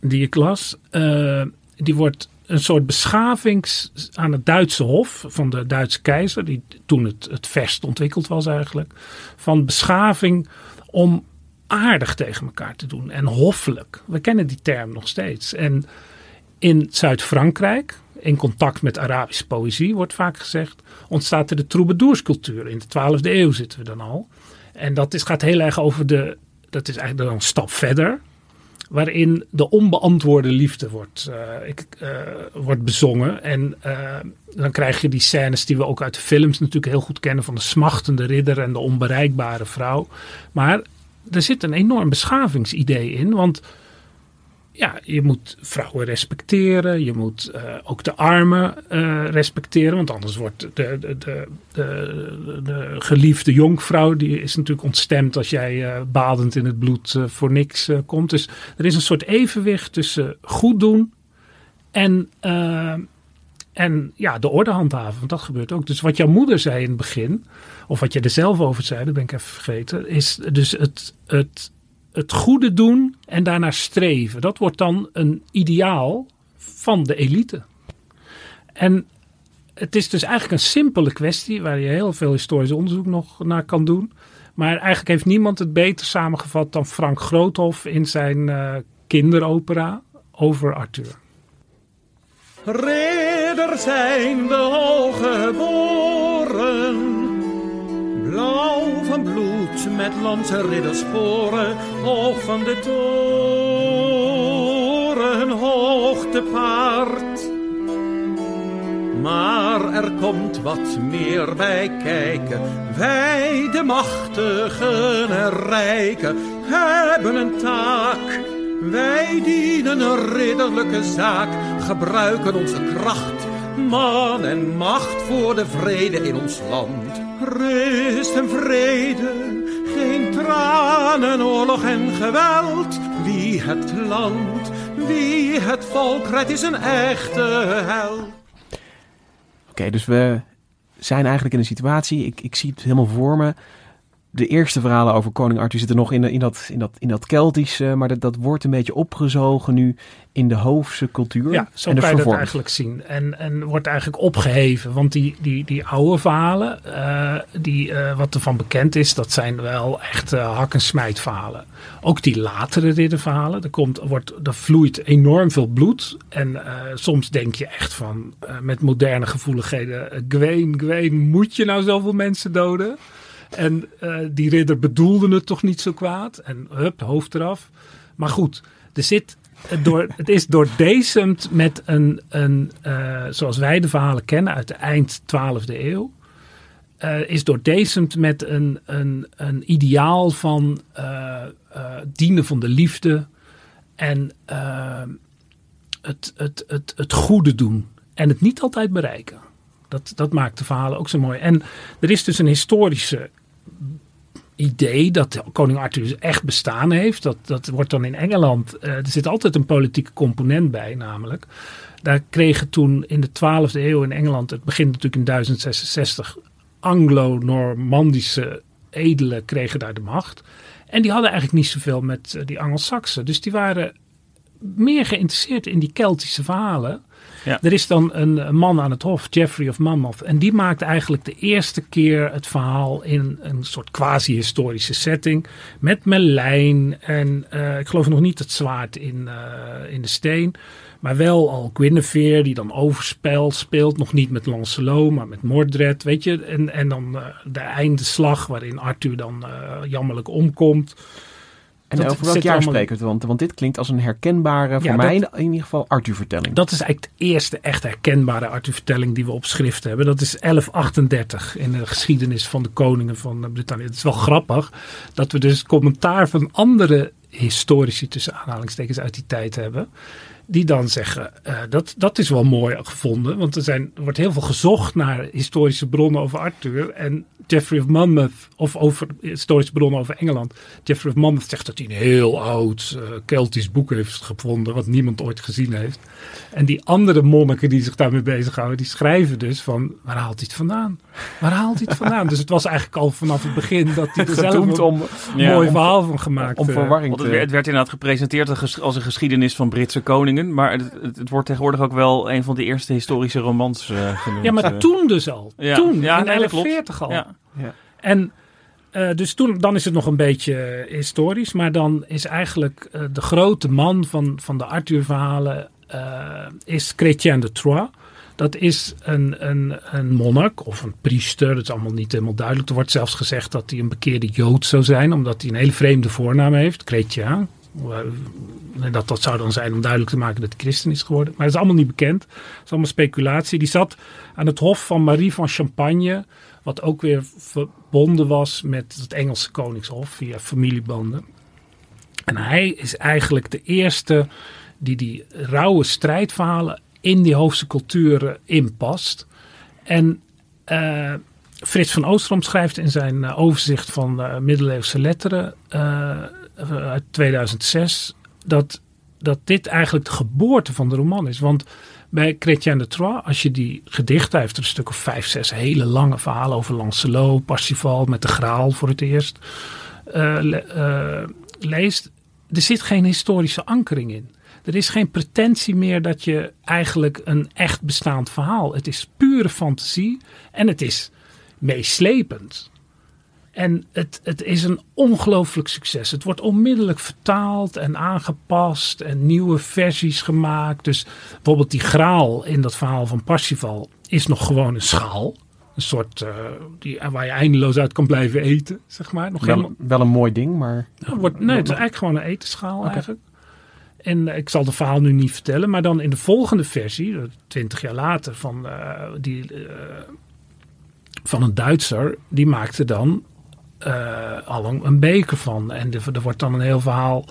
die ik las. Eh, die wordt een soort beschavings aan het Duitse hof van de Duitse keizer, die toen het, het verst ontwikkeld was eigenlijk, van beschaving om aardig tegen elkaar te doen en hoffelijk. We kennen die term nog steeds. En in Zuid-Frankrijk, in contact met Arabische poëzie, wordt vaak gezegd, ontstaat er de troubadourscultuur. In de 12e eeuw zitten we dan al. En dat is, gaat heel erg over de, dat is eigenlijk dan een stap verder. Waarin de onbeantwoorde liefde wordt, uh, ik, uh, wordt bezongen. En uh, dan krijg je die scènes die we ook uit de films natuurlijk heel goed kennen van de smachtende ridder en de onbereikbare vrouw. Maar er zit een enorm beschavingsidee in, want ja, je moet vrouwen respecteren. Je moet uh, ook de armen uh, respecteren. Want anders wordt de, de, de, de, de geliefde jonkvrouw... die is natuurlijk ontstemd als jij uh, badend in het bloed voor niks komt. Dus er is een soort evenwicht tussen goed doen en, en ja, de orde handhaven. Want dat gebeurt ook. Dus wat jouw moeder zei in het begin... of wat je er zelf over zei, dat ben ik even vergeten... is dus het... het het goede doen en daarnaar streven. Dat wordt dan een ideaal van de elite. En het is dus eigenlijk een simpele kwestie waar je heel veel historisch onderzoek nog naar kan doen. Maar eigenlijk heeft niemand het beter samengevat dan Frank Groothoff in zijn uh, kinderopera over Arthur. Ridder zijn geboren blauw van bloed met lanse riddersporen, hoog van de toren, hoog te paard. Maar er komt wat meer bij kijken. Wij, de machtigen en rijken, hebben een taak. Wij dienen een ridderlijke zaak, gebruiken onze kracht, man en macht voor de vrede in ons land. Rust en vrede, geen tranen, oorlog en geweld. Wie het land, wie het volk redt, is een echte held. Oké, dus we zijn eigenlijk in een situatie, ik, ik zie het helemaal voor me de eerste verhalen over koning Arthur zitten nog in, in, dat, in, dat, in dat Keltische, maar dat, dat wordt een beetje opgezogen nu in de hoofdse cultuur. Ja, zo en kan je dat eigenlijk zien. En, en wordt eigenlijk opgeheven, want die, die, die oude verhalen, uh, die, uh, wat ervan bekend is, dat zijn wel echt uh, hak- en smijt verhalen. Ook die latere ridderverhalen, er, komt, wordt, er vloeit enorm veel bloed. En soms denk je echt van, met moderne gevoeligheden, Gwen, Gwen, moet je nou zoveel mensen doden? En uh, die ridder bedoelde het toch niet zo kwaad. En hup, hoofd eraf. Maar goed, er zit, door, het is doordezemd met een, een uh, zoals wij de verhalen kennen uit de eind 12e eeuw. Uh, is doordezemd met een, een, een ideaal van dienen van de liefde. En het, het, het, het goede doen. En het niet altijd bereiken. Dat, dat maakt de verhalen ook zo mooi. En er is dus een historische idee dat koning Arthur dus echt bestaan heeft. Dat, dat wordt dan in Engeland, uh, er zit altijd een politieke component bij namelijk. Daar kregen toen in de 12e eeuw in Engeland, het begint natuurlijk in 1066, Anglo-Normandische edelen kregen daar de macht. En die hadden eigenlijk niet zoveel met uh, die Angelsaksen. Dus die waren meer geïnteresseerd in die Keltische verhalen ja. Er is dan een, man aan het hof, Geoffrey of Monmouth. En die maakt eigenlijk de eerste keer het verhaal in een soort quasi-historische setting. Met Melijn en uh, ik geloof nog niet het zwaard in, uh, in de steen. Maar wel al Guinevere die dan overspel speelt. Nog niet met Lancelot, maar met Mordred. Weet je? En, en dan uh, de eindeslag waarin Arthur dan jammerlijk omkomt. En dat over welk jaar allemaal... spreken we? Want, want dit klinkt als een herkenbare, voor mij in ieder geval, Arthur-vertelling. Dat is eigenlijk de eerste echt herkenbare Arthur-vertelling die we op schrift hebben. Dat is 1138 in de geschiedenis van de koningen van Brittannië. Het is wel grappig dat we dus commentaar van andere historici tussen aanhalingstekens uit die tijd hebben die dan zeggen, uh, dat, dat is wel mooi gevonden. Want er, zijn, er wordt heel veel gezocht naar historische bronnen over Arthur. En Jeffrey of Monmouth, of over historische bronnen over Engeland. Jeffrey of Monmouth zegt dat hij een heel oud uh, Keltisch boek heeft gevonden, wat niemand ooit gezien heeft. En die andere monniken die zich daarmee bezighouden, die schrijven dus van, waar haalt hij het vandaan? Waar haalt hij het vandaan? dus het was eigenlijk al vanaf het begin dat hij er zelf een ja, mooi verhaal van gemaakt. Om verwarring te... het, werd, het werd inderdaad gepresenteerd als een geschiedenis van Britse maar het, het, het, wordt tegenwoordig ook wel een van de eerste historische romans uh, genoemd. Ja, maar toen dus al. Ja. Toen, ja, in 1140 al. Ja. Ja. En uh, dus toen, dan is het nog een beetje historisch, maar dan is eigenlijk uh, de grote man van, van de Arthur-verhalen uh, is Chrétien de Troyes. Dat is een, een, een monnik of een priester, dat is allemaal niet helemaal duidelijk. Er wordt zelfs gezegd dat hij een bekeerde Jood zou zijn, omdat hij een hele vreemde voornaam heeft, Chrétien. En dat, dat zou dan zijn om duidelijk te maken dat hij christen is geworden. Maar dat is allemaal niet bekend. Dat is allemaal speculatie. Die zat aan het hof van Marie van Champagne. Wat ook weer verbonden was met het Engelse koningshof via familiebanden. En hij is eigenlijk de eerste die die rauwe strijdverhalen in die Hoofdse culturen inpast. En uh, Frits van Oostrom schrijft in zijn uh, overzicht van middeleeuwse letteren uit 2006 dat, dat dit eigenlijk de geboorte van de roman is. Want bij Chrétien de Troyes, als je die gedichten, heeft er een stuk of vijf, zes hele lange verhalen over Lancelot, Parsifal, met de Graal voor het eerst le leest, er zit geen historische ankering in. Er is geen pretentie meer dat je eigenlijk een echt bestaand verhaal. Het is pure fantasie en het is meeslepend. En het, het is een ongelooflijk succes. Het wordt onmiddellijk vertaald en aangepast en nieuwe versies gemaakt. Dus bijvoorbeeld die graal in dat verhaal van Parsifal is nog gewoon een schaal. Een soort uh, die, waar je eindeloos uit kan blijven eten, zeg maar. Nog wel, helemaal... wel een mooi ding, maar... Ja, wordt, nee, het is eigenlijk gewoon een etenschaal okay. eigenlijk. En ik zal het verhaal nu niet vertellen, maar dan in de volgende versie, twintig jaar later, van, uh, die, uh, van een Duitser, die maakte dan uh, al een, een, beker van. En er, er wordt dan een heel verhaal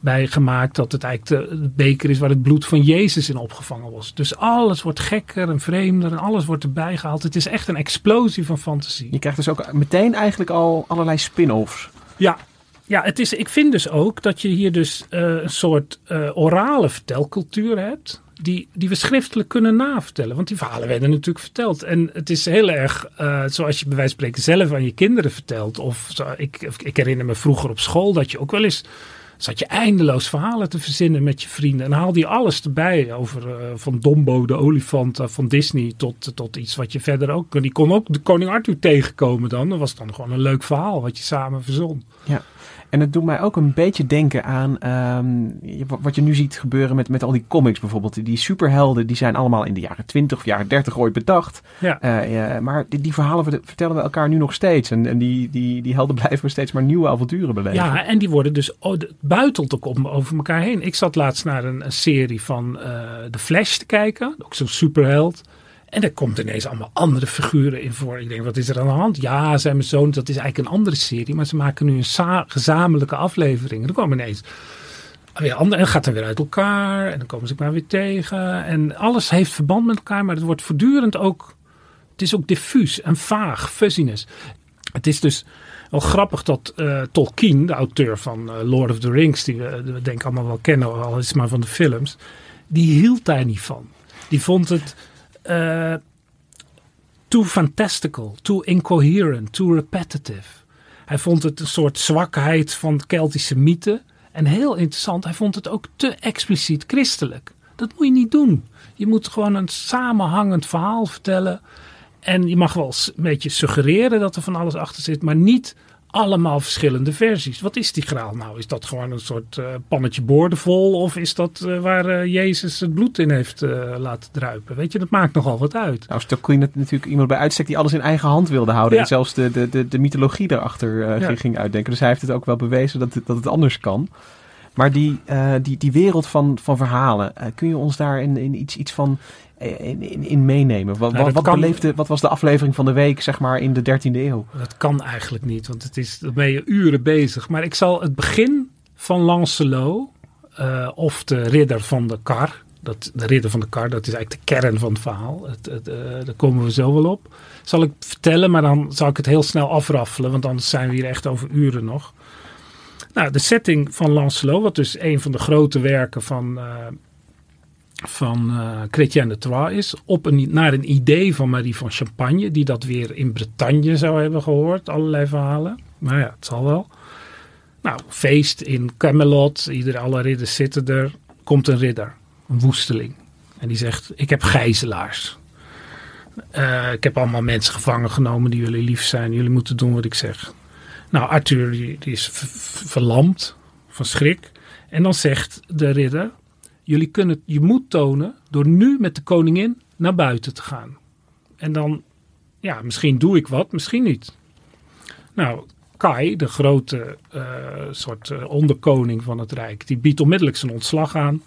bij gemaakt dat het eigenlijk de, de, beker is waar het bloed van Jezus in opgevangen was. Dus alles wordt gekker en vreemder en alles wordt erbij gehaald. Het is echt een explosie van fantasie. Je krijgt dus ook meteen eigenlijk al allerlei spin-offs. Ja, ja, het is, ik vind dus ook dat je hier dus uh, een soort uh, orale vertelcultuur hebt. Die, die we schriftelijk kunnen navertellen. Want die verhalen werden natuurlijk verteld. En het is heel erg uh, zoals je bij wijze van spreken zelf aan je kinderen vertelt. Of ik, ik herinner me vroeger op school dat je ook wel eens zat je eindeloos verhalen te verzinnen met je vrienden. En haalde je alles erbij. Over uh, van Dombo, de olifant uh, van Disney, tot, tot iets wat je verder ook... Die kon ook de koning Arthur tegenkomen dan. Dat was dan gewoon een leuk verhaal wat je samen verzon. Ja. En het doet mij ook een beetje denken aan um, wat je nu ziet gebeuren met, met al die comics bijvoorbeeld. Die superhelden die zijn allemaal in de jaren 20 of jaren 30 ooit bedacht. Ja. Uh, ja, maar die, die, verhalen vertellen we elkaar nu nog steeds. En, en die, die, die helden blijven steeds maar nieuwe avonturen beleven. Ja, en die worden dus buitelt ook om, over elkaar heen. Ik zat laatst naar een, een serie van uh, The Flash te kijken. Ook zo'n superheld. En er komt ineens allemaal andere figuren in voor. Ik denk, wat is er aan de hand? Ja, zijn mijn zoon, dat is eigenlijk een andere serie. Maar ze maken nu een gezamenlijke aflevering. En dan komen ineens weer andere. En gaat dan weer uit elkaar. En dan komen ze elkaar weer tegen. En alles heeft verband met elkaar. Maar het wordt voortdurend ook... Het is ook diffuus en vaag. Fuzziness. Het is dus wel grappig dat uh, Tolkien, de auteur van uh, Lord of the Rings... die we, we denk allemaal wel kennen, al is maar van de films... die hield daar niet van. Die vond het... Uh, too fantastical, too incoherent, too repetitive. Hij vond het een soort zwakheid van Keltische mythe. En heel interessant, hij vond het ook te expliciet christelijk. Dat moet je niet doen. Je moet gewoon een samenhangend verhaal vertellen. En je mag wel een beetje suggereren dat er van alles achter zit, maar niet allemaal verschillende versies. Wat is die graal nou? Is dat gewoon een soort uh, pannetje boordevol? Of is dat uh, waar uh, Jezus het bloed in heeft laten druipen? Weet je, dat maakt nogal wat uit. Nou, Stoklien het natuurlijk iemand bij uitstek die alles in eigen hand wilde houden. Ja. En zelfs de, de, de, de mythologie daarachter ja. ging uitdenken. Dus hij heeft het ook wel bewezen dat dat het anders kan. Maar die, die, die wereld van, van verhalen, kun je ons daar in, in iets, iets van in, in, in meenemen? Wat, nou, wat, kan, beleefde, wat was de aflevering van de week, zeg maar, in de 13e eeuw? Dat kan eigenlijk niet, want het is, dan ben je uren bezig. Maar ik zal het begin van Lancelot, uh, of de ridder van de kar, dat, de ridder van de kar, dat is eigenlijk de kern van het verhaal. Het, het, uh, daar komen we zo wel op. Zal ik vertellen, maar dan zal ik het heel snel afraffelen, want anders zijn we hier echt over uren nog. Nou, de setting van Lancelot, wat dus een van de grote werken van... Uh, van uh, Chrétien de Troyes is. Op een, naar een idee van Marie van Champagne. Die dat weer in Bretagne zou hebben gehoord. Allerlei verhalen. Nou ja, het zal wel. Nou, feest in Camelot. Ieder, alle ridders zitten er. Komt een ridder. Een woesteling. En die zegt, ik heb gijzelaars. Uh, ik heb allemaal mensen gevangen genomen die jullie lief zijn. Jullie moeten doen wat ik zeg. Nou, Arthur die, is verlamd van schrik. En dan zegt de ridder, jullie kunnen je moed tonen door nu met de koningin naar buiten te gaan. En dan, ja, misschien doe ik wat, misschien niet. Nou, Kai, de grote eh, soort eh, onderkoning van het Rijk, die biedt onmiddellijk zijn ontslag aan.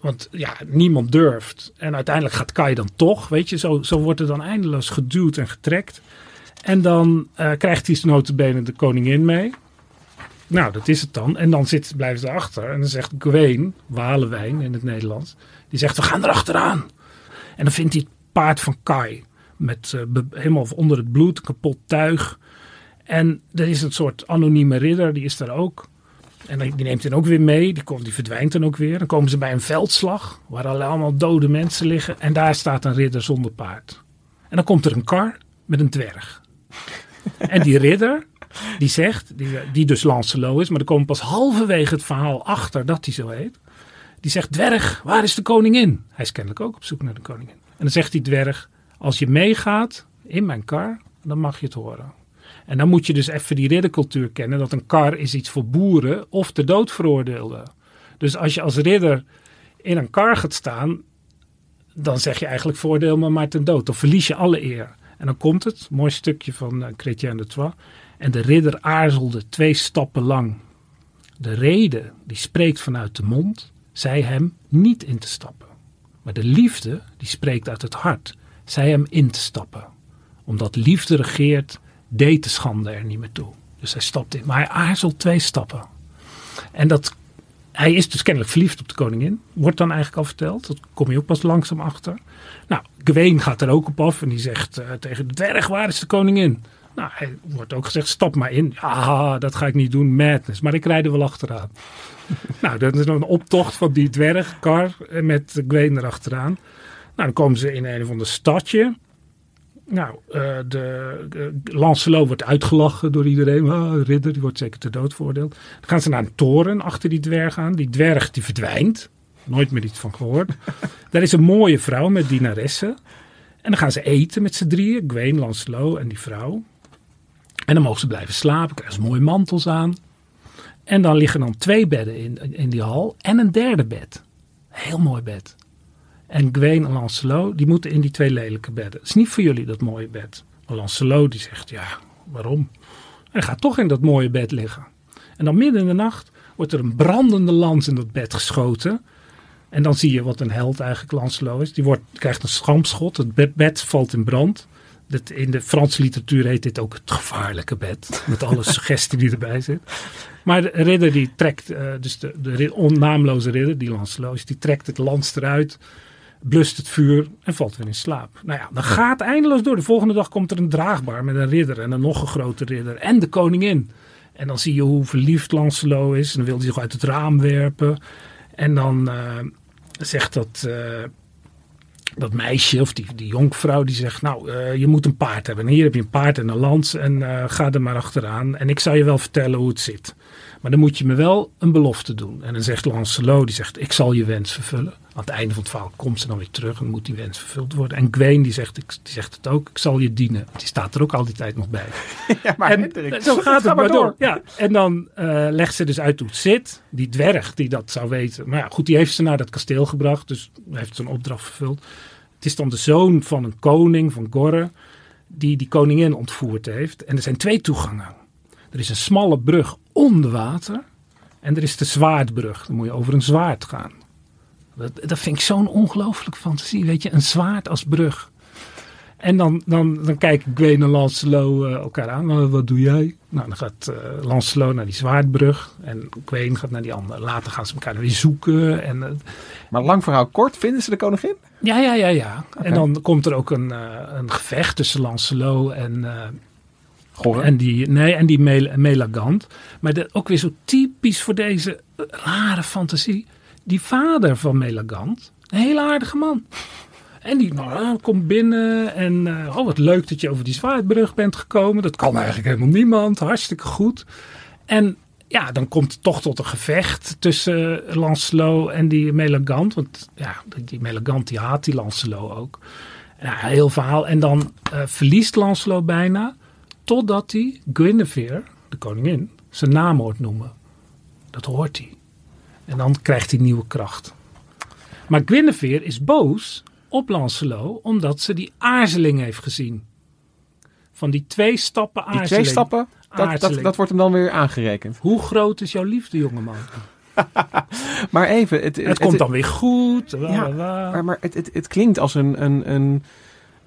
Want ja, niemand durft. En uiteindelijk gaat Kai dan toch. Weet je, zo, zo wordt er dan eindeloos geduwd en getrekt. En dan eh, krijgt hij notabene de koningin mee. Nou, dat is het dan. En dan zit, blijven ze achter. En dan zegt Gwen, Walewijn in het Nederlands. Die zegt, we gaan erachteraan. En dan vindt hij het paard van Kai. Met eh, helemaal onder het bloed, kapot tuig. En er is een soort anonieme ridder, die is daar ook. En die neemt hen ook weer mee. Die, komt, die verdwijnt dan ook weer. Dan komen ze bij een veldslag. Waar allemaal dode mensen liggen. En daar staat een ridder zonder paard. En dan komt er een kar met een dwerg. En die ridder, die zegt, die, die dus Lancelot is, maar er komen pas halverwege het verhaal achter dat hij zo heet. Die zegt, dwerg, waar is de koningin? Hij is kennelijk ook op zoek naar de koningin. En dan zegt die dwerg, als je meegaat in mijn kar, dan mag je het horen. En dan moet je dus even die riddercultuur kennen, dat een kar is iets voor boeren of de dood veroordeelden. Dus als je als ridder in een kar gaat staan, dan zeg je eigenlijk voordeel me maar ten dood. Dan verlies je alle eer. En dan komt het, mooi stukje van uh, Chrétien de Troyes. En de ridder aarzelde twee stappen lang. De rede die spreekt vanuit de mond, zei hem niet in te stappen. Maar de liefde die spreekt uit het hart, zei hem in te stappen. Omdat liefde regeert, deed de schande er niet meer toe. Dus hij stapt in. Maar hij aarzelt twee stappen. En dat, hij is dus kennelijk verliefd op de koningin. Wordt dan eigenlijk al verteld. Dat kom je ook pas langzaam achter. Nou, Gwen gaat er ook op af en die zegt uh, tegen de dwerg, waar is de koningin? Nou, hij wordt ook gezegd, stap maar in. Ja, dat ga ik niet doen, madness. Maar ik rijd er wel achteraan. nou, dat is dan een optocht van die dwergkar met Gwen erachteraan. Nou, dan komen ze in een of ander stadje. Nou, uh, de, Lancelot wordt uitgelachen door iedereen. Ah, ridder, die wordt zeker ter dood veroordeeld. Dan gaan ze naar een toren achter die dwerg aan. Die dwerg die verdwijnt. Nooit meer iets van gehoord. Daar is een mooie vrouw met dienaressen. En dan gaan ze eten met z'n drieën. Gwen, Lancelot en die vrouw. En dan mogen ze blijven slapen. Krijgen ze mooie mantels aan. En dan liggen dan twee bedden in, in die hal. En een derde bed. Heel mooi bed. En Gwen en Lancelot, die moeten in die twee lelijke bedden. Het is niet voor jullie dat mooie bed. Maar Lancelot die zegt, ja, waarom? Hij gaat toch in dat mooie bed liggen. En dan midden in de nacht wordt er een brandende lans in dat bed geschoten. En dan zie je wat een held eigenlijk Lancelot is. Die wordt, krijgt een schampschot, het bed, bed valt in brand. Dat, in de Franse literatuur heet dit ook het gevaarlijke bed. Met alle suggestie die erbij zit. Maar de ridder die trekt, uh, dus de, de onnaamloze ridder, die Lancelot is, die trekt het lans eruit blust het vuur en valt weer in slaap. Nou ja, dan gaat eindeloos door. De volgende dag komt er een draagbaar met een ridder en een nog een grote ridder en de koningin. En dan zie je hoe verliefd Lancelot is. En dan wil hij zich uit het raam werpen. En dan uh, zegt dat, uh, dat meisje of die, die jonkvrouw, die zegt, nou, uh, je moet een paard hebben. En hier heb je een paard en een lans en ga er maar achteraan. En ik zal je wel vertellen hoe het zit. Maar dan moet je me wel een belofte doen. En dan zegt Lancelot, die zegt, ik zal je wens vervullen. Aan het einde van het verhaal komt ze dan weer terug en moet die wens vervuld worden. En Gwen die zegt, ik, die zegt het ook, ik zal je dienen. Die staat er ook al die tijd nog bij. Ja, maar en Hendrik, zo gaat ga het maar door. door. Ja, en dan uh, legt ze dus uit hoe het zit. Die dwerg die dat zou weten. Maar ja, goed, die heeft ze naar dat kasteel gebracht. Dus heeft zijn opdracht vervuld. Het is dan de zoon van een koning, van Gorre, die die koningin ontvoerd heeft. En er zijn twee toegangen. Er is een smalle brug onder water. En er is de zwaardbrug. Dan moet je over een zwaard gaan. Dat, dat vind ik zo'n ongelooflijke fantasie. Weet je, een zwaard als brug. En dan, dan, dan kijken Gwen en Lancelot uh, elkaar aan. Nou, wat doe jij? Nou, dan gaat uh, Lancelot naar die zwaardbrug. En Gwen gaat naar die andere. Later gaan ze elkaar weer zoeken. En, uh, maar lang verhaal kort, vinden ze de koningin? Ja, ja, ja, ja. Okay. En dan komt er ook een, een gevecht tussen Lancelot en... En die, nee, en die Mel Melagant. Maar de, ook weer zo typisch voor deze rare fantasie. Die vader van Melagant, een hele aardige man. En die nou, komt binnen en uh, oh, wat leuk dat je over die zwaardbrug bent gekomen. Dat kan eigenlijk helemaal niemand. Hartstikke goed. En ja, dan komt het toch tot een gevecht tussen Lancelot en die Melagant. Want ja, die Melagant die haat die Lancelot ook. Ja, heel verhaal. En dan uh, verliest Lancelot bijna. Totdat hij Guinevere, de koningin, zijn naam hoort noemen. Dat hoort hij. En dan krijgt hij nieuwe kracht. Maar Guinevere is boos op Lancelot omdat ze die aarzeling heeft gezien. Van die twee stappen Die aarzeling. twee stappen, dat, dat, wordt hem dan weer aangerekend. Hoe groot is jouw liefde, jongeman? Maar even... Het, Het, komt dan weer goed. Ja. Maar, maar het klinkt als een... een, een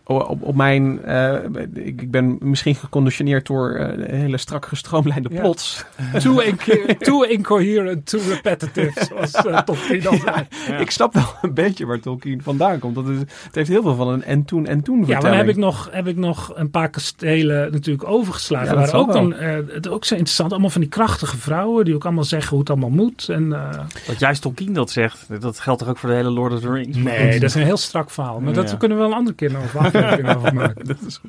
op, op mijn... eh, ik, ik ben misschien geconditioneerd door eh, hele strak gestroomlijnde Ja. plots. Too, inco- too incoherent, too repetitive, zoals uh, Tolkien al zei. Ik snap wel een beetje waar Tolkien vandaan komt. Dat is, het heeft heel veel van een en toen en toen Ja, maar vertelling. dan heb ik, nog, heb ik nog een paar kastelen natuurlijk overgeslagen. Ja, waar dat ook, dan, wel. eh, het ook zo interessant. Allemaal van die krachtige vrouwen die ook allemaal zeggen hoe het allemaal moet. En, eh, Dat juist Tolkien dat zegt, dat geldt toch ook voor de hele Lord of the Rings? Nee, dat is een heel strak verhaal. Maar dat Ja. kunnen we wel een andere keer nog over aflevering over maken. dat is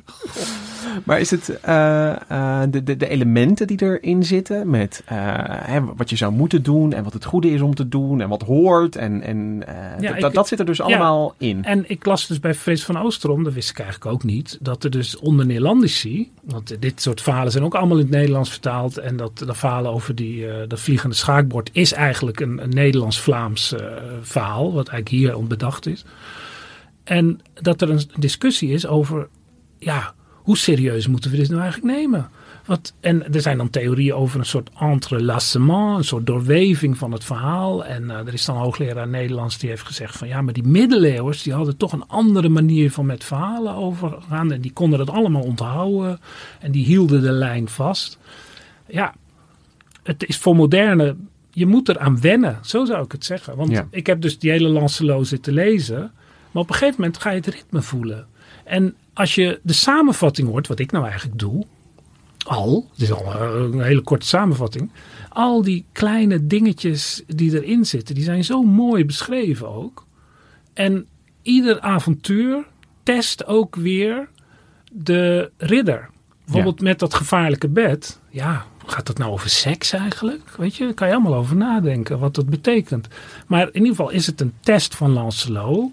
Maar is het eh, eh, de, de, de elementen die erin zitten met eh, hè, wat je zou moeten doen en wat het goede is om te doen en wat hoort en, en Ja, dat, ik- dat, dat zit er dus ja. allemaal in. En ik las dus bij Frits van Oosterom, dat wist ik eigenlijk ook niet, dat er dus onder Neerlandici, want dit soort verhalen zijn ook allemaal in het Nederlands vertaald, en dat de verhalen over die, dat vliegende schaakbord is eigenlijk een, een Nederlands-Vlaams verhaal, wat eigenlijk hier onbedacht is. En dat er een discussie is over, ja, hoe serieus moeten we dit nou eigenlijk nemen? Wat, en er zijn dan theorieën over een soort entrelacement, een soort doorweving van het verhaal. En eh, er is dan een hoogleraar Nederlands die heeft gezegd van ja, maar die middeleeuwers die hadden toch een andere manier van met verhalen overgaan. En die konden dat allemaal onthouden en die hielden de lijn vast. Ja, het is voor moderne, je moet eraan wennen, zo zou ik het zeggen. Want Ja. ik heb dus die hele Lancelot zitten lezen. Maar op een gegeven moment ga je het ritme voelen. En als je de samenvatting hoort, wat ik nou eigenlijk doe, al, het is al een hele korte samenvatting. Al die kleine dingetjes die erin zitten, die zijn zo mooi beschreven ook. En ieder avontuur test ook weer de ridder. Bijvoorbeeld met dat gevaarlijke bed. Ja, gaat het nou over seks eigenlijk? Weet je, daar kan je allemaal over nadenken wat dat betekent. Maar in ieder geval is het een test van Lancelot.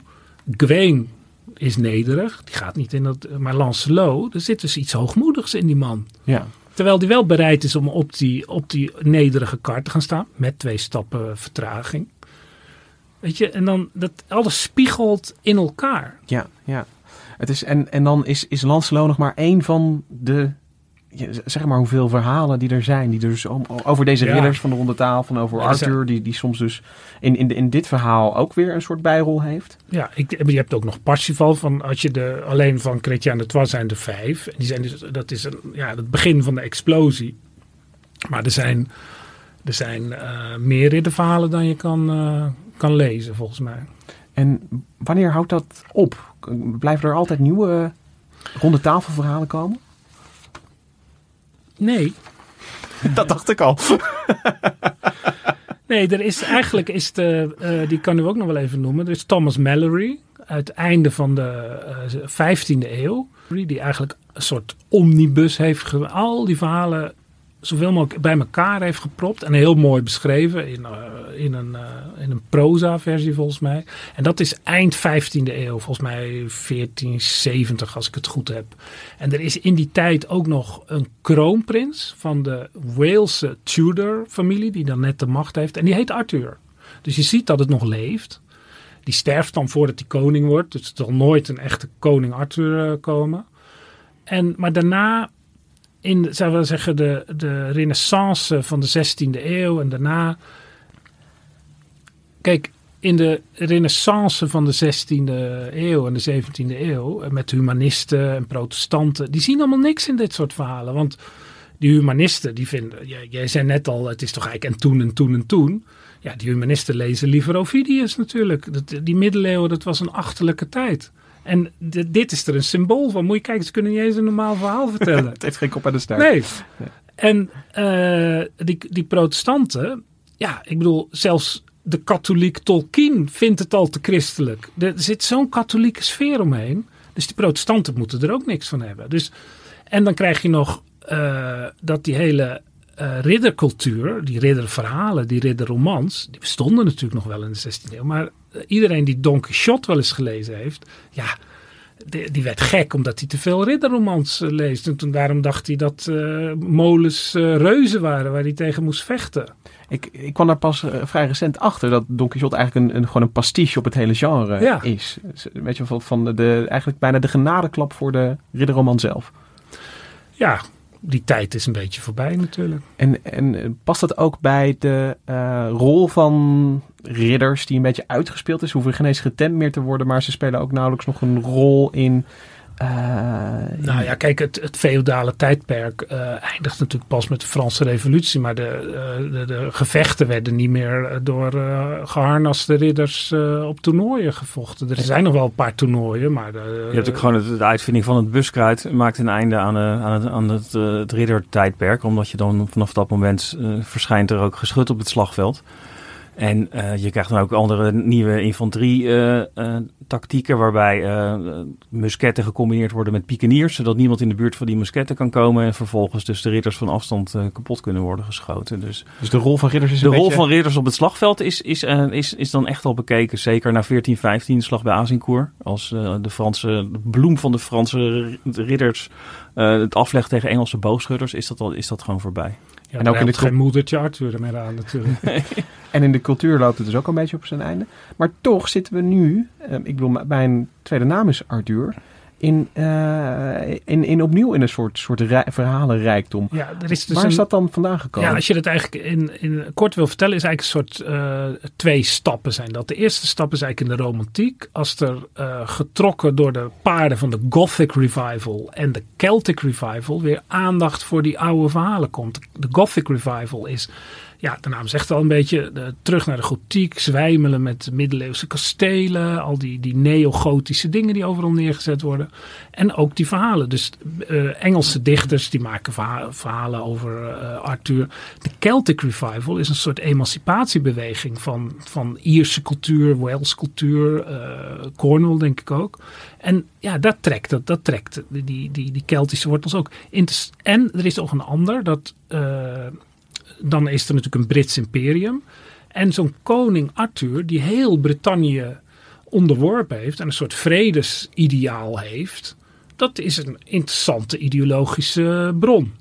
Gwaine is nederig, die gaat niet in dat. Maar Lancelot, er zit dus iets hoogmoedigs in die man. Ja. Terwijl die wel bereid is om op die, op die nederige kar te gaan staan. Met twee stappen vertraging. Weet je, en dan dat alles spiegelt in elkaar. Ja, ja. Het is, en, en dan is, is Lancelot nog maar één van de, zeg maar hoeveel verhalen die er zijn. Die er dus over deze Ja. ridders van de ronde tafel, van over Ja, er Arthur, die, die soms dus in, in, de- in dit verhaal ook weer een soort bijrol heeft. Ja, ik, je hebt ook nog Parsifal van als je de alleen van Chrétien de Troyes zijn er vijf. En die zijn dus, dat is een, ja, het begin van de explosie. Maar er zijn, er zijn eh, meer ridderverhalen dan je kan, eh, kan lezen volgens mij. En wanneer houdt dat op? Blijven er altijd nieuwe ronde tafelverhalen komen? Nee, dat dacht ik al. Nee, er is eigenlijk is de, eh, die kan u ook nog wel even noemen. Er is Thomas Mallory uit het einde van de eh, 15e eeuw. Die eigenlijk een soort omnibus heeft, al die verhalen zoveel mogelijk bij elkaar heeft gepropt. En heel mooi beschreven in, eh, in, een, eh, in een proza versie volgens mij. En dat is eind 15e eeuw, volgens mij 1470 als ik het goed heb. En er is in die tijd ook nog een kroonprins van de Walese Tudor familie, die dan net de macht heeft. En die heet Arthur. Dus je ziet dat het nog leeft. Die sterft dan voordat hij koning wordt. Dus er zal nooit een echte koning Arthur eh, komen. En, maar daarna, in zou we zeggen, de, de renaissance van de 16e eeuw en daarna. Kijk, in de renaissance van de 16e eeuw en de 17e eeuw, eh, met humanisten en protestanten, die zien allemaal niks in dit soort verhalen. Want die humanisten, die vinden, jij, jij zei net al, het is toch eigenlijk en toen en toen en toen. Ja, die humanisten lezen liever Ovidius natuurlijk. Dat, die middeleeuwen, dat was een achterlijke tijd. En di- dit is er een symbool van. Moet je kijken, ze kunnen niet eens een normaal verhaal vertellen. het heeft geen kop aan de staart. Nee. En eh, die, die protestanten, ja, ik bedoel, zelfs de katholiek Tolkien vindt het al te christelijk. Er zit zo'n katholieke sfeer omheen. Dus die protestanten moeten er ook niks van hebben. Dus, en dan krijg je nog eh, dat die hele eh, riddercultuur, die ridderverhalen, die ridderromans, die bestonden natuurlijk nog wel in de 16e eeuw. Maar eh, iedereen die Don Quixote wel eens gelezen heeft, ja, die, die werd gek omdat hij te veel ridderromans eh, leest. En toen, daarom dacht hij dat molens reuzen waren waar hij tegen moest vechten. Ik, ik kwam daar pas vrij recent achter dat Don Quixote eigenlijk een, een, gewoon een pastiche op het hele genre Ja. is. Weet je, van, van de, de, eigenlijk bijna de genadeklap voor de ridderroman zelf. ja, die tijd is een beetje voorbij natuurlijk. En, en past dat ook bij de uh, rol van ridders die een beetje uitgespeeld is? Hoeven geen eens getemd meer te worden, maar ze spelen ook nauwelijks nog een rol in uh, nou ja, kijk, het, het feodale tijdperk uh, eindigt natuurlijk pas met de Franse Revolutie. Maar de, uh, de, de, gevechten werden niet meer door geharnaste ridders op toernooien gevochten. Er zijn nog wel een paar toernooien, maar... Je hebt ook gewoon het, de uitvinding van het buskruid maakt een einde aan, aan het, aan het, het riddertijdperk. Omdat je dan vanaf dat moment verschijnt er ook geschut op het slagveld. En uh, je krijgt dan ook andere nieuwe infanterie-tactieken, uh, uh, waarbij musketten gecombineerd worden met pikeniers, zodat niemand in de buurt van die musketten kan komen en vervolgens dus de ridders van afstand kapot kunnen worden geschoten. Dus, dus de rol van ridders is De een rol beetje... van ridders op het slagveld is, is, is, is dan echt al bekeken, zeker na 1415, de slag bij Azincourt, als de Franse de bloem van de Franse ridders het aflegt tegen Engelse boogschutters, is dat, al, is dat gewoon voorbij. Ja, en ook in de geen moedertje Arthur ermee aan natuurlijk. en in de cultuur loopt het dus ook een beetje op zijn einde. Maar toch zitten we nu, uh, ik bedoel, mijn tweede naam is Arthur, in, uh, in, in opnieuw in een soort, soort rij, verhalenrijkdom. Ja, er is dus Waar een, is dat dan vandaan gekomen? Ja, als je het eigenlijk in, in kort wil vertellen, is eigenlijk een soort uh, twee stappen zijn dat. De eerste stap is eigenlijk in de romantiek. Als er uh, getrokken door de paarden van de Gothic Revival en de Celtic Revival weer aandacht voor die oude verhalen komt. De Gothic Revival is ja, de naam zegt al een beetje terug naar de gotiek, zwijmelen met middeleeuwse kastelen, al die, die neogotische dingen die overal neergezet worden. En ook die verhalen. Dus uh, Engelse dichters die maken verha verhalen over uh, Arthur. De Celtic Revival is een soort emancipatiebeweging van, van Ierse cultuur, Wales cultuur, uh, Cornwall denk ik ook. En ja, dat trekt, dat, dat trekt die, die, die Keltische wortels ook. En er is nog een ander, dat dan is er natuurlijk een Brits imperium. En zo'n koning Arthur, die heel Brittannië onderworpen heeft en een soort vredesideaal heeft, dat is een interessante ideologische bron.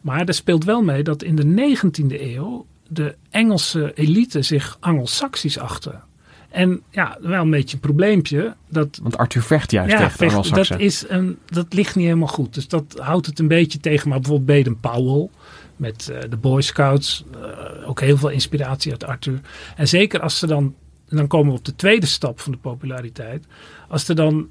Maar er speelt wel mee dat in de 19e eeuw de Engelse elite zich Angelsaksisch achten. En ja, wel een beetje een probleempje. Dat, Want Arthur vecht juist ja, tegen vecht, dat, is een, dat ligt niet helemaal goed. Dus dat houdt het een beetje tegen. Maar bijvoorbeeld Baden Powell met uh, de Boy Scouts. Uh, ook heel veel inspiratie uit Arthur. En zeker als ze dan, en dan komen we op de tweede stap van de populariteit. Als er dan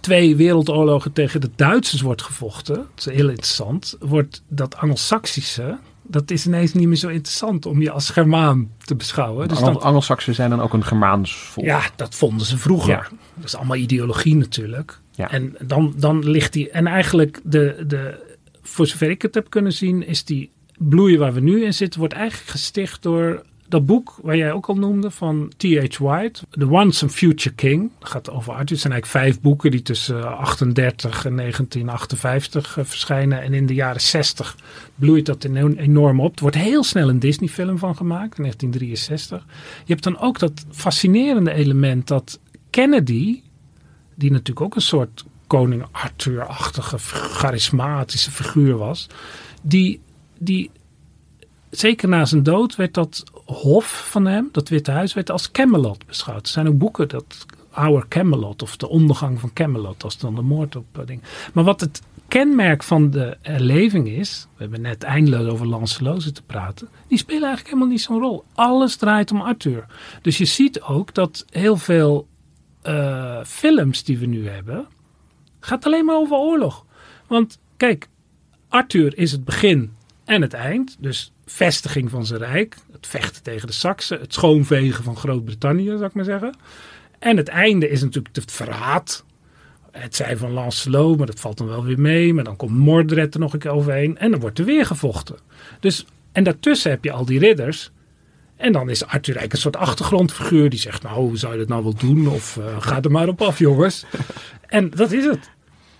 twee wereldoorlogen tegen de Duitsers wordt gevochten, dat is heel interessant, wordt dat Angelsaksische, dat is ineens niet meer zo interessant om je als Germaan te beschouwen. Dus dan, Angelsaksen zijn dan ook een Germaans volk. Ja, dat vonden ze vroeger. Ja. Dat is allemaal ideologie natuurlijk. Ja. En dan, dan ligt die, en eigenlijk de, de, voor zover ik het heb kunnen zien, is die bloeien waar we nu in zitten, wordt eigenlijk gesticht door dat boek waar jij ook al noemde van T.H. White, The Once and Future King. Dat gaat over Arthur. Het zijn eigenlijk vijf boeken die tussen 38 en 1958 verschijnen. En in de jaren 60 bloeit dat enorm op. Er wordt heel snel een Disney film van gemaakt in 1963. Je hebt dan ook dat fascinerende element dat Kennedy, die natuurlijk ook een soort koning Arthur-achtige, charismatische figuur was, die, die zeker na zijn dood werd dat hof van hem, dat Witte Huis, werd als Camelot beschouwd. Er zijn ook boeken dat Our Camelot of de ondergang van Camelot, als dan de moord op uh, ding. Maar wat het kenmerk van de herleving is, we hebben net eindeloos over Lancelot te praten, die spelen eigenlijk helemaal niet zo'n rol. Alles draait om Arthur. Dus je ziet ook dat heel veel uh, films die we nu hebben, gaat alleen maar over oorlog. Want kijk, Arthur is het begin en het eind. Dus vestiging van zijn rijk. Het vechten tegen de Saksen. Het schoonvegen van Groot-Brittannië, zou ik maar zeggen. En het einde is natuurlijk het verraad. Het zij van Lancelot, maar dat valt dan wel weer mee. Maar dan komt Mordred er nog een keer overheen. En dan wordt er weer gevochten. Dus, en daartussen heb je al die ridders. En dan is Arthur eigenlijk een soort achtergrondfiguur. Die zegt, nou, zou je dat nou wel doen? Of uh, ga er maar op af, jongens. en dat is het.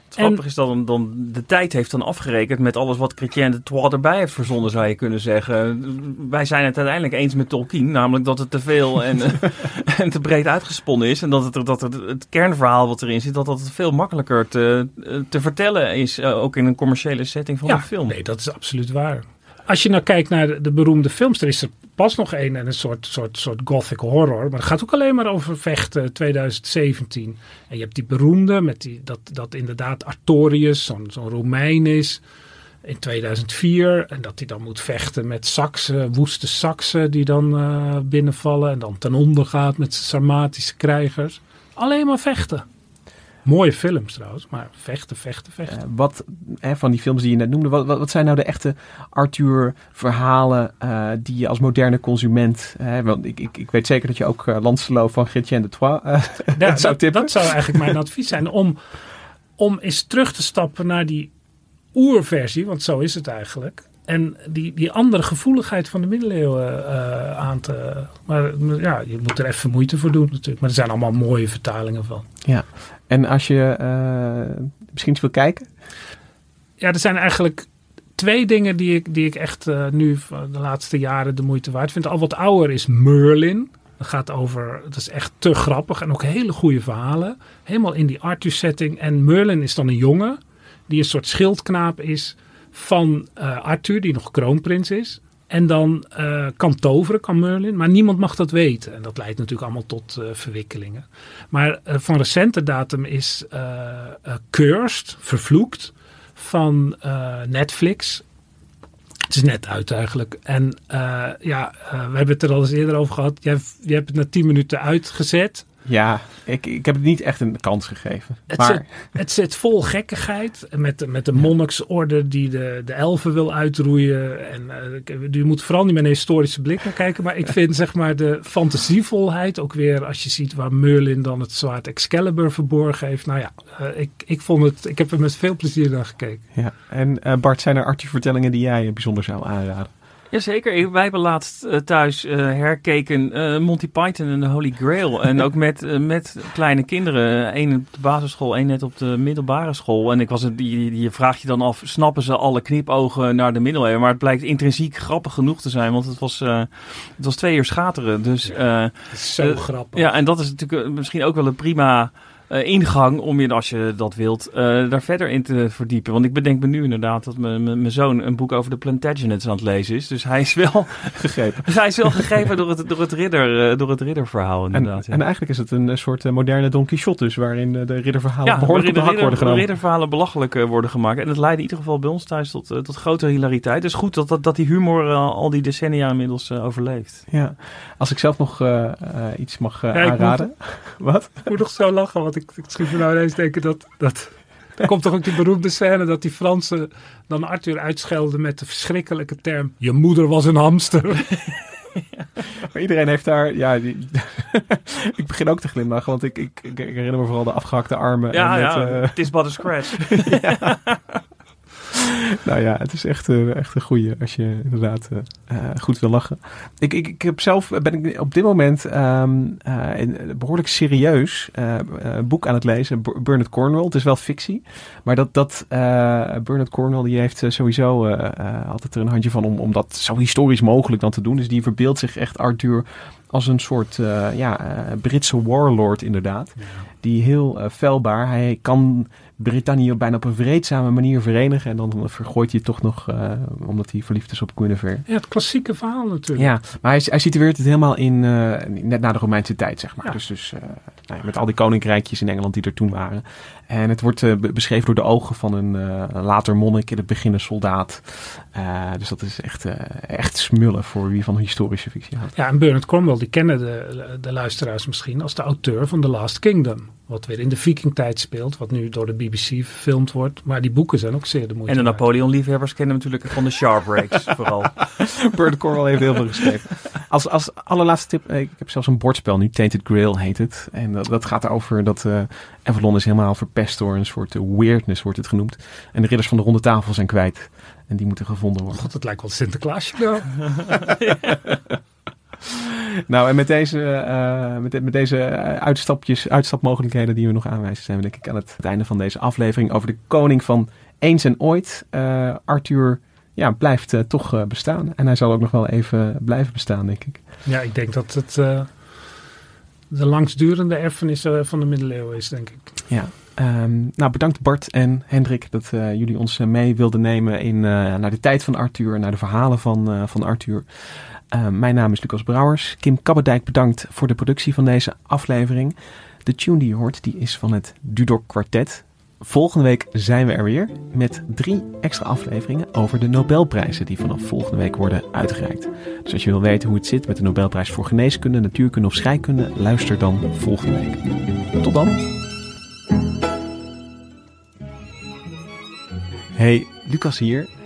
Het grappige is dat dan, dan de tijd heeft dan afgerekend met alles wat Chrétien de Troyes erbij heeft verzonnen, zou je kunnen zeggen. Wij zijn het uiteindelijk eens met Tolkien, namelijk dat het te veel en, en te breed uitgesponnen is. En dat, het, dat het, het kernverhaal wat erin zit, dat dat veel makkelijker te, te vertellen is, ook in een commerciële setting van ja, een film. Nee, dat is absoluut waar. Als je nou kijkt naar de, de beroemde films, er is er pas nog één en een soort, soort, soort gothic horror. Maar het gaat ook alleen maar over vechten 2017. En je hebt die beroemde, met die, dat, dat inderdaad Artorius, zo'n zo'n Romein is in 2004. En dat hij dan moet vechten met Saksen, woeste Saksen die dan eh, binnenvallen. En dan ten onder gaat met Sarmatische krijgers. Alleen maar vechten. Mooie films trouwens, maar vechten, vechten, vechten. Eh, wat hè, van die films die je net noemde, wat, wat, wat zijn nou de echte Arthur-verhalen eh, die je als moderne consument. Hè, want ik, ik, ik weet zeker dat je ook uh, Lancelot van Chrétien de Troyes eh, Ja, zou dat, tippen. dat zou eigenlijk mijn advies zijn. Om, om eens terug te stappen naar die oerversie, want zo is het eigenlijk. En die, die andere gevoeligheid van de middeleeuwen eh, aan te... Maar ja, je moet er even moeite voor doen natuurlijk. Maar er zijn allemaal mooie vertalingen van. Ja, en als je eh, misschien eens wil kijken. Ja, er zijn eigenlijk twee dingen die ik, die ik echt eh, nu van de laatste jaren de moeite waard vind. Al wat ouder is Merlin. Dat gaat over, dat is echt te grappig en ook hele goede verhalen. Helemaal in die Arthur setting. En Merlin is dan een jongen die een soort schildknaap is van eh, Arthur, die nog kroonprins is. En dan eh, kan toveren, kan Merlin, maar niemand mag dat weten. En dat leidt natuurlijk allemaal tot eh, verwikkelingen. Maar eh, van recente datum is Cursed, vervloekt, van Netflix. Het is net uit eigenlijk. En ja, we hebben het er al eens eerder over gehad. Jij, je hebt het na tien minuten uitgezet. Ja, ik, ik heb het niet echt een kans gegeven. Het, maar zit, het zit vol gekkigheid. Met, de- met de monniksorde die de, de elfen wil uitroeien. En eh, je moet vooral niet met een historische blik naar kijken. Maar ik vind zeg maar de fantasievolheid ook weer. Als je ziet waar Merlin dan het zwaard Excalibur verborgen heeft. Nou ja, eh, ik, ik vond het. Ik heb er met veel plezier naar gekeken. Ja, en eh, Bart, zijn er Arthur-vertellingen die jij bijzonder zou aanraden? Jazeker, wij hebben laatst eh, thuis eh, herkeken eh, Monty Python en de Holy Grail. En ook met, met kleine kinderen. Eén op de basisschool, één net op de middelbare school. En ik was die, je vraagt je dan af, snappen ze alle knipogen naar de middeleeuwen? Maar het blijkt intrinsiek grappig genoeg te zijn, want het was, het was twee uur schateren. Dus, zo grappig. Ja, en dat is natuurlijk misschien ook wel een prima eh, ingang om je, als je dat wilt, eh, daar verder in te verdiepen. Want ik bedenk me nu inderdaad dat mijn- zoon een boek over de Plantagenets aan het lezen is. Dus hij is wel gegrepen. hij is wel gegrepen door het, door het, ridder, eh, door het ridderverhaal En, inderdaad. ja. en eigenlijk is het een soort moderne Don Quixote, dus waarin de ridderverhalen ja, behoorlijk op de hak de worden genomen. ridderverhalen belachelijk worden gemaakt. En het leidde in ieder geval bij ons thuis tot, tot grote hilariteit. Het is goed dat, dat, dat die humor al die decennia inmiddels eh, overleeft. Ja, als ik zelf nog eh, eh, iets mag Ja, ik aanraden. Wat? Ik moet nog zo lachen, want ik, ik schiet me nou ineens denken dat... dat er komt toch ook die beroemde scène dat die Fransen dan Arthur uitschelden met de verschrikkelijke term... Je moeder was een hamster. Maar iedereen heeft daar, ja, die, ik begin ook te glimlachen, want ik, ik, ik herinner me vooral de afgehakte armen. Ja, en met, ja, eh, het is but a scratch. nou ja, het is echt, eh, echt een goeie als je inderdaad eh, eh, goed wil lachen. Ik, ik, ik heb zelf, ben ik op dit moment ehm, eh, een behoorlijk serieus eh, boek aan het lezen. B- Bernard Cornwell. Het is wel fictie. Maar dat, dat Bernard Cornwell die heeft sowieso altijd er een handje van om, om dat zo historisch mogelijk dan te doen. Dus die verbeeldt zich echt Arthur als een soort ja, Britse warlord inderdaad. Die heel eh, felbaar, hij kan Brittannië bijna op een vreedzame manier verenigen. En dan vergooit hij het toch nog, eh, omdat hij verliefd is op Guinevere. Ja, het klassieke verhaal natuurlijk. Ja, maar hij, hij situeert het helemaal in, eh, net na de Romeinse tijd, zeg maar. Ja. Dus, dus eh, nou ja, met al die koninkrijkjes in Engeland die er toen waren. En het wordt be- beschreven door de ogen van een later monnik, in het begin een soldaat. Dus dat is echt, echt smullen voor wie van historische fictie houdt. Ja, en Bernard Cornwell, die kennen de, de luisteraars misschien als de auteur van The Last Kingdom. Wat weer in de vikingtijd speelt, wat nu door de BBC verfilmd wordt. Maar die boeken zijn ook zeer de moeite En de. Napoleon-liefhebbers kennen natuurlijk van de Sharp Breaks vooral. Cornwell heeft heel veel geschreven. Als, als allerlaatste tip, eh, ik heb zelfs een bordspel nu, Tainted Grail heet het. En dat, dat gaat over dat eh Avalon is helemaal verpest door een soort weirdness, wordt het genoemd. En de ridders van de ronde tafel zijn kwijt. En die moeten gevonden worden. God, het lijkt wel Sinterklaasje nou. Nou, en met deze, eh, met, de- met deze eh, uitstapjes, uitstapmogelijkheden die we nog aanwijzen, zijn we denk ik aan het, het einde van deze aflevering over de koning van eens en ooit. Eh, Arthur ja, blijft toch bestaan. En hij zal ook nog wel even blijven bestaan, denk ik. Ja, ik denk dat het de langstdurende erfenis van de middeleeuwen is, denk ik. Ja. Ehm, nou, bedankt Bart en Hendrik dat jullie ons mee wilden nemen in, naar de tijd van Arthur, naar de verhalen van, van Arthur. Ehm, mijn naam is Lucas Brouwers. Kim Kabbedijk bedankt voor de productie van deze aflevering. De tune die je hoort, die is van het Dudok Quartet. Volgende week zijn we er weer met drie extra afleveringen over de Nobelprijzen die vanaf volgende week worden uitgereikt. Dus als je wil weten hoe het zit met de Nobelprijs voor geneeskunde, natuurkunde of scheikunde, luister dan volgende week. Tot dan. Hey, Lucas hier.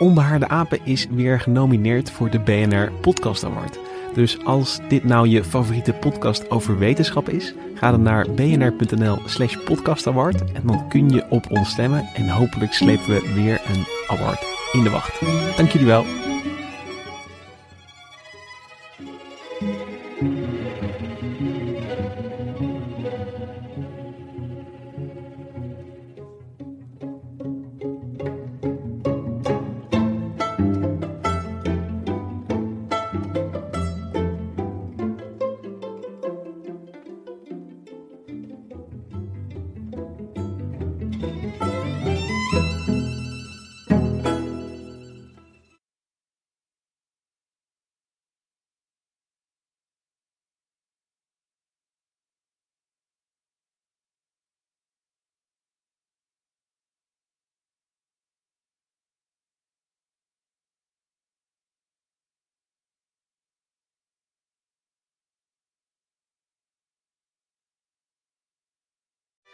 Onbehaarde Apen is weer genomineerd voor de BNR Podcast Award. Dus als dit nou je favoriete podcast over wetenschap is, ga dan naar bnr.nl slash podcastaward en dan kun je op ons stemmen en hopelijk slepen we weer een award in de wacht. Dank jullie wel.